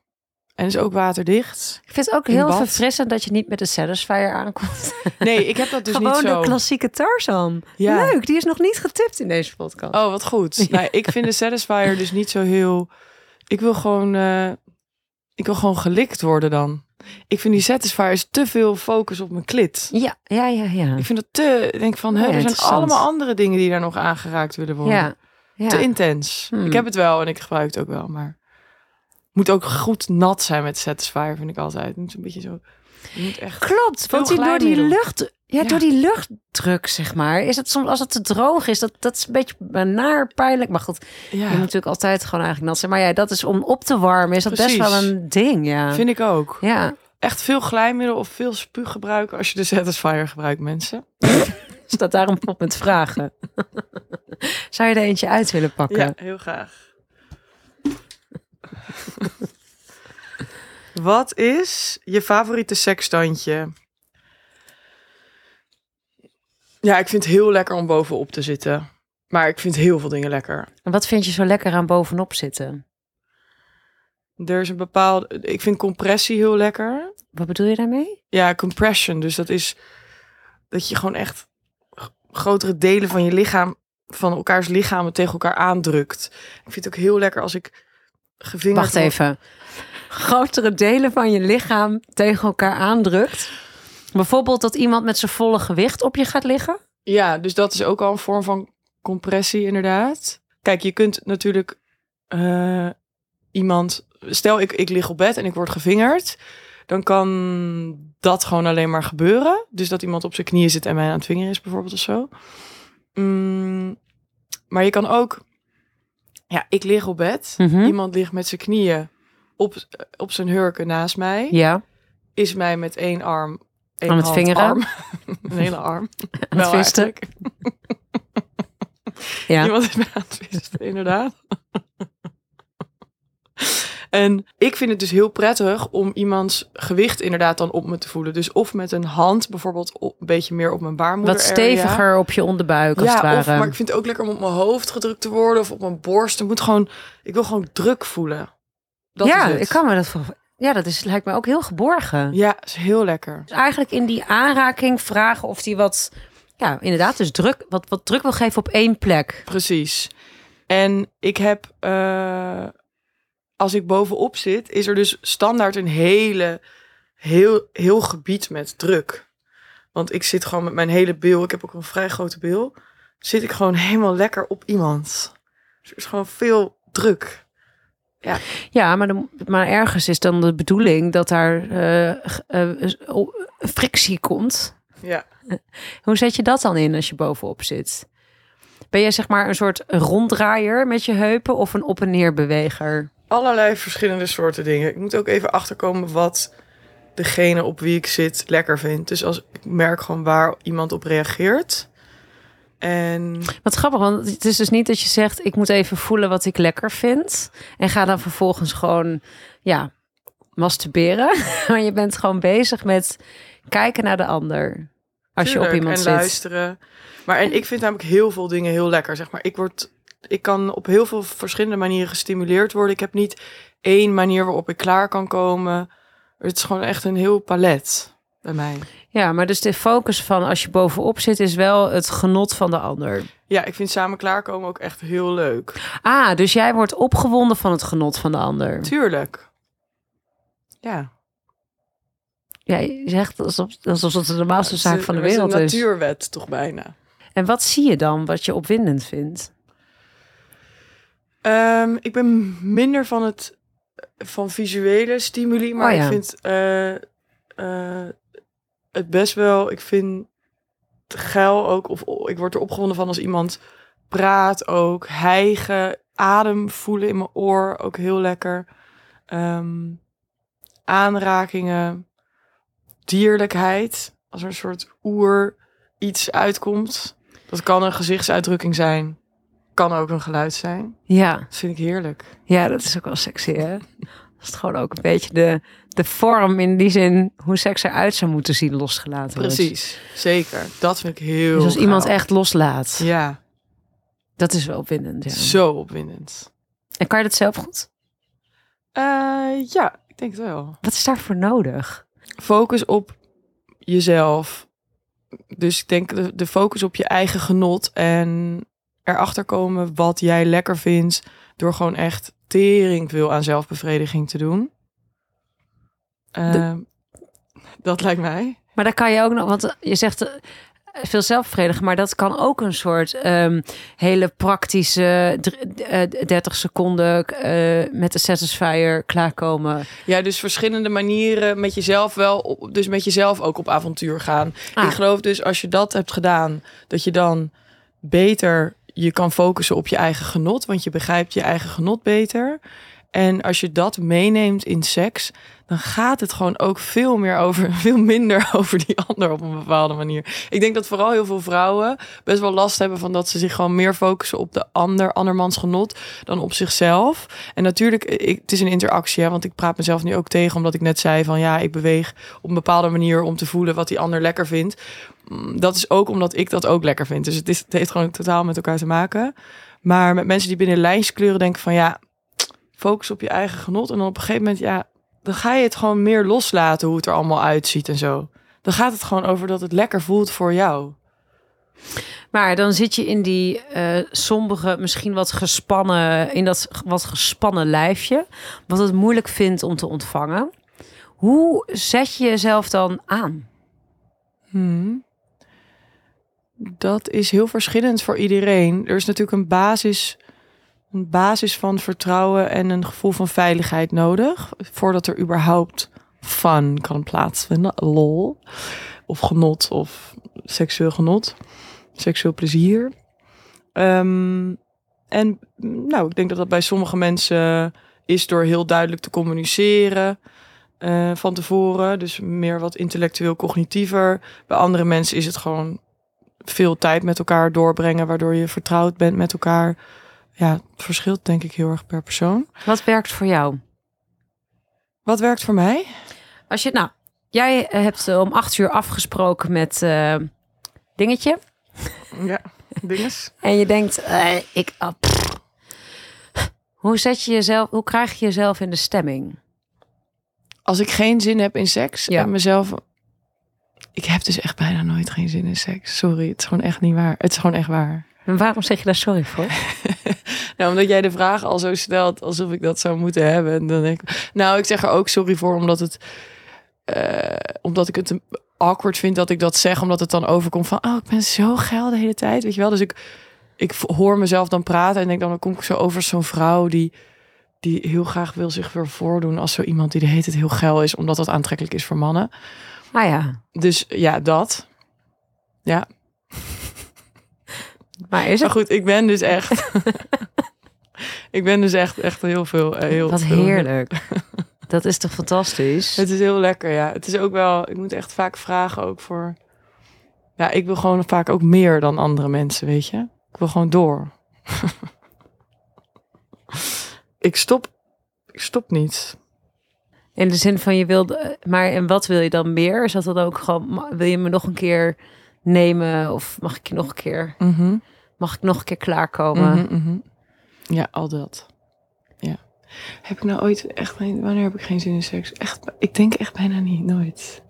En is ook waterdicht. Ik vind het ook heel bad. verfrissend dat je niet met de Satisfyer aankomt. Nee, ik heb dat dus Gewoon niet zo. de klassieke Tarzan. Ja. Leuk, die is nog niet getipt in deze podcast. Oh, wat goed. Nou, ik vind de Satisfier dus niet zo heel... Ik wil gewoon... eh, ik wil gewoon gelikt worden dan. Ik vind die Satisfier is te veel focus op mijn klit. Ja, ja, ja, ja. Ik vind dat te... ik denk van, hè, Ja, er zijn allemaal andere dingen die daar nog aangeraakt willen worden. Ja, ja. Te intens. Hmm. Ik heb het wel en ik gebruik het ook wel, maar... Moet ook goed nat zijn met Satisfier, vind ik altijd. Het moet een beetje zo... Moet echt... Klopt, want die, door die lucht, ja, Ja. door die luchtdruk, zeg maar, is het soms als het te droog is, dat, dat is een beetje naar pijnlijk. Maar goed, Ja, je moet natuurlijk altijd gewoon eigenlijk nat zijn. Maar ja, dat is om op te warmen, is dat best wel een ding, ja. vind ik ook. Ja, Echt veel glijmiddel of veel spuug gebruiken als je de Satisfier gebruikt, mensen. [LAUGHS] staat daarom op met vragen. [LAUGHS] Zou je er eentje uit willen pakken? Ja, heel graag. [LAUGHS] Wat is je favoriete seksstandje? Ja, ik vind het heel lekker om bovenop te zitten. Maar ik vind heel veel dingen lekker. En wat vind je zo lekker aan bovenop zitten? Er is een bepaalde... Ik vind compressie heel lekker. Wat bedoel je daarmee? Ja, compression. Dus dat is dat je gewoon echt grotere delen van je lichaam, van elkaars lichamen tegen elkaar aandrukt. Ik vind het ook heel lekker als ik gevingerd Wacht even. Grotere delen van je lichaam tegen elkaar aandrukt. Bijvoorbeeld dat iemand met zijn volle gewicht op je gaat liggen. Ja, dus dat is ook al een vorm van compressie, inderdaad. Kijk, je kunt natuurlijk eh, iemand. Stel, ik, ik lig op bed en ik word gevingerd. Dan kan dat gewoon alleen maar gebeuren. Dus dat iemand op zijn knieën zit en mij aan het vingeren is, bijvoorbeeld of zo. Mm, maar je kan ook. Ja, ik lig op bed. Mhm. Iemand ligt met zijn knieën op, op zijn hurken naast mij. Ja. Is mij met één arm één Aan het vingeren? arm. [LAUGHS] een hele arm. [LAUGHS] Aan het visten? [LAUGHS] Ja. Iemand is mij aan het visten, inderdaad. En ik vind het dus heel prettig om iemands gewicht inderdaad dan op me te voelen. Dus of met een hand bijvoorbeeld op, een beetje meer op mijn baarmoeder Wat steviger op je onderbuik, als ja, het ware. Of, maar ik vind het ook lekker om op mijn hoofd gedrukt te worden of op mijn borst. Het moet gewoon, ik wil gewoon druk voelen. Dat ja, ik kan me dat. Ja, dat is, lijkt me ook heel geborgen. Ja, is heel lekker. Dus eigenlijk in die aanraking vragen of die wat, ja, inderdaad, dus druk, wat, wat druk wil geven op één plek. Precies. En ik heb, eh, als ik bovenop zit, is er dus standaard een hele, heel, heel gebied met druk. Want ik zit gewoon met mijn hele bil, ik heb ook een vrij grote bil, zit ik gewoon helemaal lekker op iemand. Dus er is gewoon veel druk. Ja, maar, de, maar ergens is dan de bedoeling dat daar eh, eh, frictie komt. Ja. [LAUGHS] Hoe zet je dat dan in als je bovenop zit? Ben je zeg maar een soort ronddraaier met je heupen of een op- en neerbeweger? Allerlei verschillende soorten dingen. Ik moet ook even achterkomen wat degene op wie ik zit lekker vindt. Dus als ik merk gewoon waar iemand op reageert. En Wat grappig, want het is dus niet dat je zegt... ik moet even voelen wat ik lekker vind... en ga dan vervolgens gewoon, ja, masturberen. [LAUGHS] maar je bent gewoon bezig met kijken naar de ander. Als je op iemand en zit. luisteren. Maar en ik vind namelijk heel veel dingen heel lekker. Zeg maar, ik word, ik kan op heel veel verschillende manieren gestimuleerd worden. Ik heb niet één manier waarop ik klaar kan komen. Het is gewoon echt een heel palet bij mij. Ja, maar dus de focus van als je bovenop zit... is wel het genot van de ander. Ja, ik vind samen klaarkomen ook echt heel leuk. Ah, dus jij wordt opgewonden van het genot van de ander. Tuurlijk. Ja. Ja, je zegt alsof, alsof het de normaalste Het zaak van de het wereld is. is. een natuurwet toch bijna. En wat zie je dan wat je opwindend vindt? Ehm, ik ben minder van het van visuele stimuli, maar Oh ja. ik vind eh, eh, het best wel. Ik vind het geil ook, of ik word er opgewonden van als iemand praat ook, hijgen, adem voelen in mijn oor, ook heel lekker. Ehm, aanrakingen, dierlijkheid, als er een soort oer iets uitkomt. Dat kan een gezichtsuitdrukking zijn, kan ook een geluid zijn. Ja, Dat vind ik heerlijk. ja dat is ook wel sexy, hè? Dat is gewoon ook een beetje de, de vorm in die zin hoe seks eruit zou moeten zien losgelaten wordt. Precies, zeker. Dat vind ik heel Dus als iemand echt loslaat, Ja, dat is wel opwindend. Ja. zo opwindend. En kan je dat zelf goed? Eh, ja, ik denk het wel. Wat is daarvoor nodig? Focus op jezelf. Dus ik denk de, de focus op je eigen genot en erachter komen wat jij lekker vindt door gewoon echt tering veel aan zelfbevrediging te doen. Eh, Dat lijkt mij. Maar daar kan je ook nog, want je zegt eh, veel zelfvredigen, maar dat kan ook een soort ehm, hele praktische dr- eh, 30 seconden eh, met de satisfier klaarkomen. Ja, dus verschillende manieren met jezelf wel, op- dus met jezelf ook op avontuur gaan. Ah. Ik geloof dus als je dat hebt gedaan, dat je dan beter je kan focussen op je eigen genot, want je begrijpt je eigen genot beter. En als je dat meeneemt in seks, dan gaat het gewoon ook veel meer over, [LAUGHS] veel minder over die ander op een bepaalde manier. Ik denk dat vooral heel veel vrouwen best wel last hebben van dat ze zich gewoon meer focussen op de ander, andermans genot, dan op zichzelf. En natuurlijk, ik, het is een interactie, hè, want ik praat mezelf nu ook tegen, omdat ik net zei van ja, ik beweeg op een bepaalde manier om te voelen wat die ander lekker vindt. Mm, Dat is ook omdat ik dat ook lekker vind. Dus het, is, het heeft gewoon totaal met elkaar te maken. Maar met mensen die binnen lijnskleuren denken van ja, focus op je eigen genot. En dan op een gegeven moment, ja, dan ga je het gewoon meer loslaten hoe het er allemaal uitziet en zo. Dan gaat het gewoon over dat het lekker voelt voor jou. Maar dan zit je in die eh sombere, misschien wat gespannen, in dat wat gespannen lijfje, wat het moeilijk vindt om te ontvangen. Hoe zet je jezelf dan aan? Hmm. Dat is heel verschillend voor iedereen. Er is natuurlijk een basis, een basis van vertrouwen en een gevoel van veiligheid nodig. Voordat er überhaupt fun kan plaatsvinden. Lol. Of genot of seksueel genot. Seksueel plezier. Ehm, en nou, ik denk dat dat bij sommige mensen is door heel duidelijk te communiceren. eh, van tevoren. Dus meer wat intellectueel cognitiever. Bij andere mensen is het gewoon veel tijd met elkaar doorbrengen, waardoor je vertrouwd bent met elkaar. Ja, het verschilt denk ik heel erg per persoon. Wat werkt voor jou? Wat werkt voor mij? Als je, nou, jij eh, hebt eh, om acht uur afgesproken met eh, dingetje. Ja, dinges. [LAUGHS] En je denkt, ik. pff. hoe zet je jezelf, hoe krijg je jezelf in de stemming? Als ik geen zin heb in seks Ja. en mezelf... Ik heb dus echt bijna nooit geen zin in seks. Sorry, het is gewoon echt niet waar. Het is gewoon echt waar. En waarom zeg je daar sorry voor? [LAUGHS] Nou, omdat jij de vraag al zo stelt alsof ik dat zou moeten hebben. En dan denk ik, nou, ik zeg er ook sorry voor, omdat het, eh, omdat ik het awkward vind dat ik dat zeg, omdat het dan overkomt van, oh, ik ben zo geil de hele tijd, weet je wel. Dus ik, ik hoor mezelf dan praten en denk dan, dan kom ik zo over zo'n vrouw die, die heel graag wil zich weer voordoen als zo iemand die de hele tijd heel geil is, omdat dat aantrekkelijk is voor mannen. Ah ja, Dus ja, dat. Ja, maar is maar het goed, ik ben dus echt, [LAUGHS] ik ben dus echt, echt heel veel, eh, heel wat veel- heerlijk? [LAUGHS] Dat is toch fantastisch? Het is heel lekker, ja. Het is ook wel, ik moet echt vaak vragen ook voor. Ja, ik wil gewoon vaak ook meer dan andere mensen, weet je. Ik wil gewoon door. [LAUGHS] ik stop, ik stop niet. In de zin van je wilde, maar en wat wil je dan meer? Is dat dan ook gewoon, wil je me nog een keer nemen of mag ik je nog een keer, Mhm, mag ik nog een keer klaarkomen? mhm, mhm. Ja, al dat. Ja. Heb ik nou ooit echt, wanneer heb ik geen zin in seks? Echt, ik denk echt bijna niet, nooit.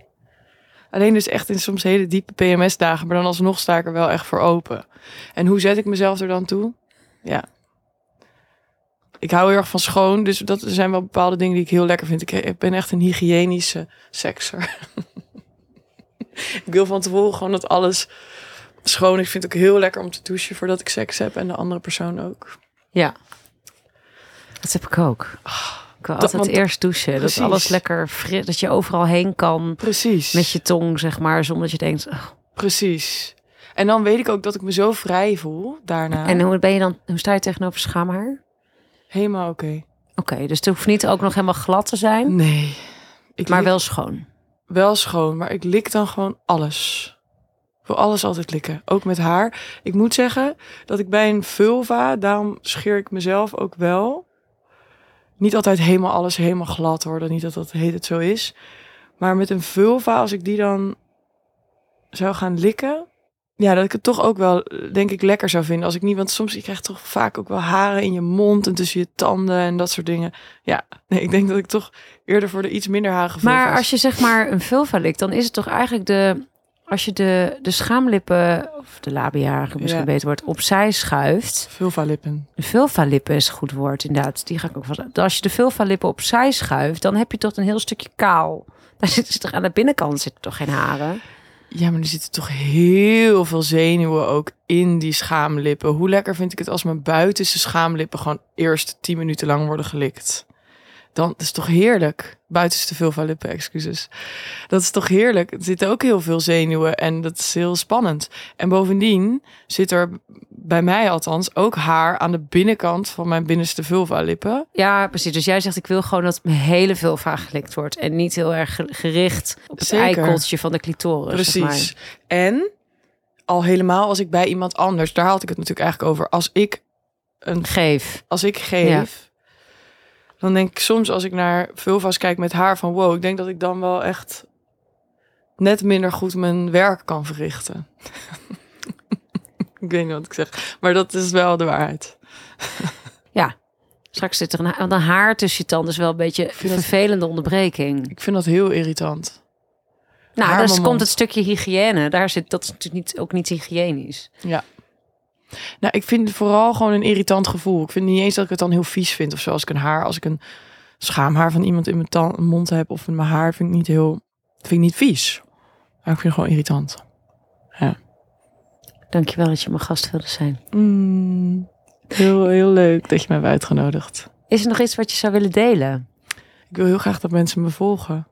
Alleen dus echt in soms hele diepe PMS-dagen, maar dan alsnog sta ik er wel echt voor open. En hoe zet ik mezelf er dan toe? Ja. Ik hou heel erg van schoon, dus dat zijn wel bepaalde dingen die ik heel lekker vind. Ik, ik ben echt een hygiënische sekser. [LAUGHS] ik wil van tevoren gewoon dat alles schoon. Ik vind het ook heel lekker om te douchen voordat ik seks heb en de andere persoon ook. Ja. Dat heb ik ook. Ik wil dat- altijd eerst douchen. Precies. Dat alles lekker fris, dat je overal heen kan Precies. met je tong, zeg maar, zonder dat je denkt. "Oh." Precies. En dan weet ik ook dat ik me zo vrij voel daarna. En hoe ben je dan? Hoe sta je tegenover schaamhaar? helemaal oké. Oké, dus het hoeft niet ook nog helemaal glad te zijn, Nee. Ik maar wel schoon. Wel schoon, maar ik lik dan gewoon alles. Ik wil alles altijd likken, ook met haar. Ik moet zeggen dat ik bij een vulva, daarom scheer ik mezelf ook wel. Niet altijd helemaal alles helemaal glad hoor, niet dat dat heet het zo is. Maar met een vulva, als ik die dan zou gaan likken, ja, dat ik het toch ook wel, eh, denk ik, lekker zou vinden. Als ik niet, want soms je krijgt toch vaak ook wel haren in je mond en tussen je tanden en dat soort dingen. Ja, nee, ik denk dat ik toch eerder voor de iets minder harige Maar vulva's- als je zeg maar een vulva likt, dan is het toch eigenlijk de... Als je de, de schaamlippen, of de labia misschien Ja. beter wordt, opzij schuift. Vulva-lippen. De vulva-lippen is een goed woord, inderdaad. Die ga ik ook vast... Als je de vulva-lippen opzij schuift, dan heb je toch een heel stukje kaal. [LAUGHS] Daar zitten ze toch aan de binnenkant zitten toch geen haren? Ja, maar er zitten toch heel veel zenuwen ook in die schaamlippen. Hoe lekker vind ik het als mijn buitenste schaamlippen gewoon eerst 10 minuten lang worden gelikt. Dan dat is toch heerlijk. Buitenste vulva-lippen, excuses. Dat is toch heerlijk. Er zitten ook heel veel zenuwen en dat is heel spannend. En bovendien zit er bij mij althans ook haar aan de binnenkant van mijn binnenste vulva-lippen. Ja, precies. Dus jij zegt, ik wil gewoon dat mijn hele vulva gelikt wordt. En niet heel erg ge- gericht op het Zeker. eikeltje van de clitoris. zeg Precies. En al helemaal als ik bij iemand anders, daar had ik het natuurlijk eigenlijk over. Als ik een maar. Geef. als ik geef, dan denk ik soms als ik naar vulva's kijk met haar van wow, ik denk dat ik dan wel echt net minder goed mijn werk kan verrichten. [LAUGHS] ik weet niet wat ik zeg, maar dat is wel de waarheid. [LAUGHS] Straks zit er een, haar tussen je tanden is wel een beetje een vervelende onderbreking. Ik vind dat heel irritant. Nou, moment. komt het stukje hygiëne. Daar zit dat is natuurlijk niet, ook niet hygiënisch. Nou, ik vind het vooral gewoon een irritant gevoel. Ik vind niet eens dat ik het dan heel vies vind of zo. Als ik een haar, als ik een schaamhaar van iemand in mijn mond heb of in mijn haar, vind ik niet heel, vind ik niet vies. Maar ik vind het gewoon irritant. Dankjewel dat je mijn gast wilde zijn. Mm, heel, heel leuk dat je me hebt uitgenodigd. Is er nog iets wat je zou willen delen? Ik wil heel graag dat mensen me volgen.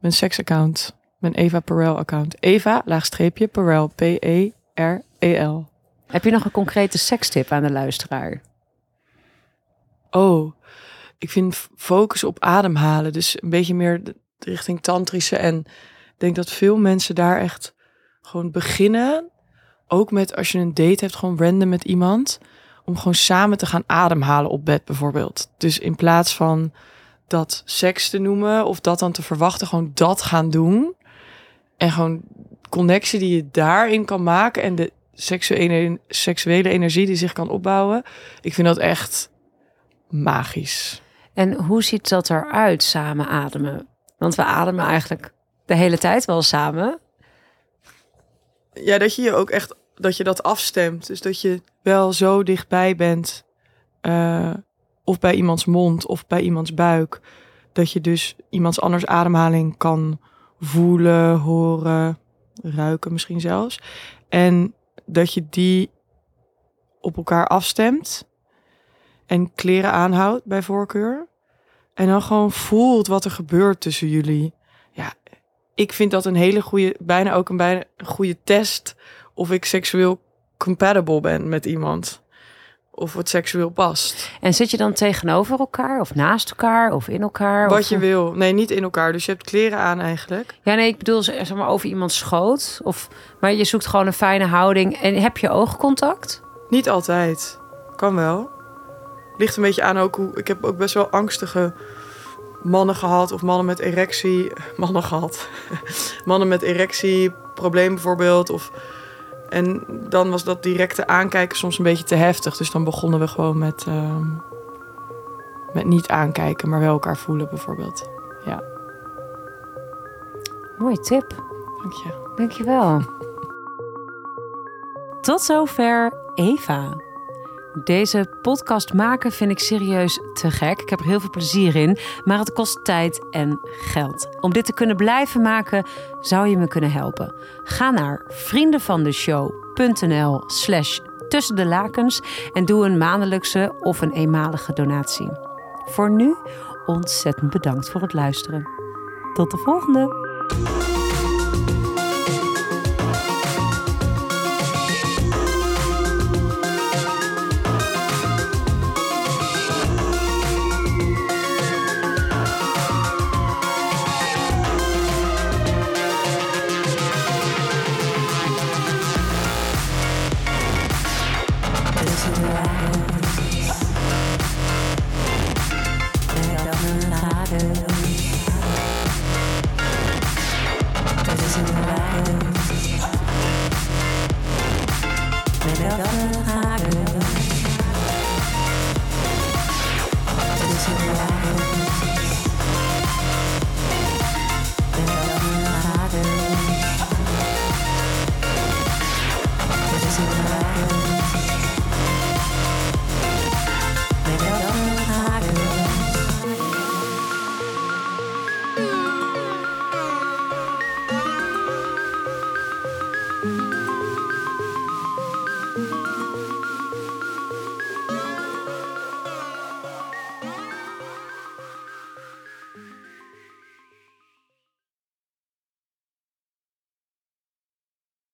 Mijn seksaccount. Mijn Eva Perel account. Eva, laagstreepje, Perel. P-E-R-E-L. Heb je nog een concrete sekstip aan de luisteraar? Oh, ik vind focus op ademhalen. Dus een beetje meer richting tantrische. En ik denk dat veel mensen daar echt gewoon beginnen. Ook met als je een date hebt, gewoon random met iemand. Om gewoon samen te gaan ademhalen op bed bijvoorbeeld. Dus in plaats van dat seks te noemen of dat dan te verwachten, gewoon dat gaan doen. En gewoon connectie die je daarin kan maken en de seksuele, seksuele energie die zich kan opbouwen. Ik vind dat echt magisch. En hoe ziet dat eruit, samen ademen? Want we ademen eigenlijk de hele tijd wel samen. Ja, dat je je ook echt dat je dat afstemt. Dus dat je wel zo dichtbij bent. eh, of bij iemands mond of bij iemands buik. Dat je dus iemands anders ademhaling kan voelen, horen, ruiken misschien zelfs. En dat je die op elkaar afstemt. En kleren aanhoudt bij voorkeur. En dan gewoon voelt wat er gebeurt tussen jullie. Ja, ik vind dat een hele goede, bijna ook een bijna goede test of ik seksueel compatible ben met iemand. Of het seksueel past. En zit je dan tegenover elkaar of naast elkaar of in elkaar? Wat of- je wil. Nee, niet in elkaar. Dus je hebt kleren aan eigenlijk. Ja, nee, ik bedoel zeg maar over iemands schoot. Of, maar je zoekt gewoon een fijne houding. En heb je oogcontact? Niet altijd. Kan wel. Ligt een beetje aan ook hoe... Ik heb ook best wel angstige mannen gehad. Of mannen met erectie... [LAUGHS] Mannen gehad. [LAUGHS] mannen met erectie, probleem bijvoorbeeld. Of... En dan was dat directe aankijken soms een beetje te heftig. Dus dan begonnen we gewoon met... ehm, met niet aankijken, maar wel elkaar voelen bijvoorbeeld. Mooie tip. Dank je. Dankjewel. Tot zover Eva. Deze podcast maken vind ik serieus te gek. Ik heb er heel veel plezier in, maar het kost tijd en geld. Om dit te kunnen blijven maken, zou je me kunnen helpen. Ga naar vriendenvandeshow.nl slash tussen de lakens en doe een maandelijkse of een eenmalige donatie. Voor nu ontzettend bedankt voor het luisteren. Tot de volgende!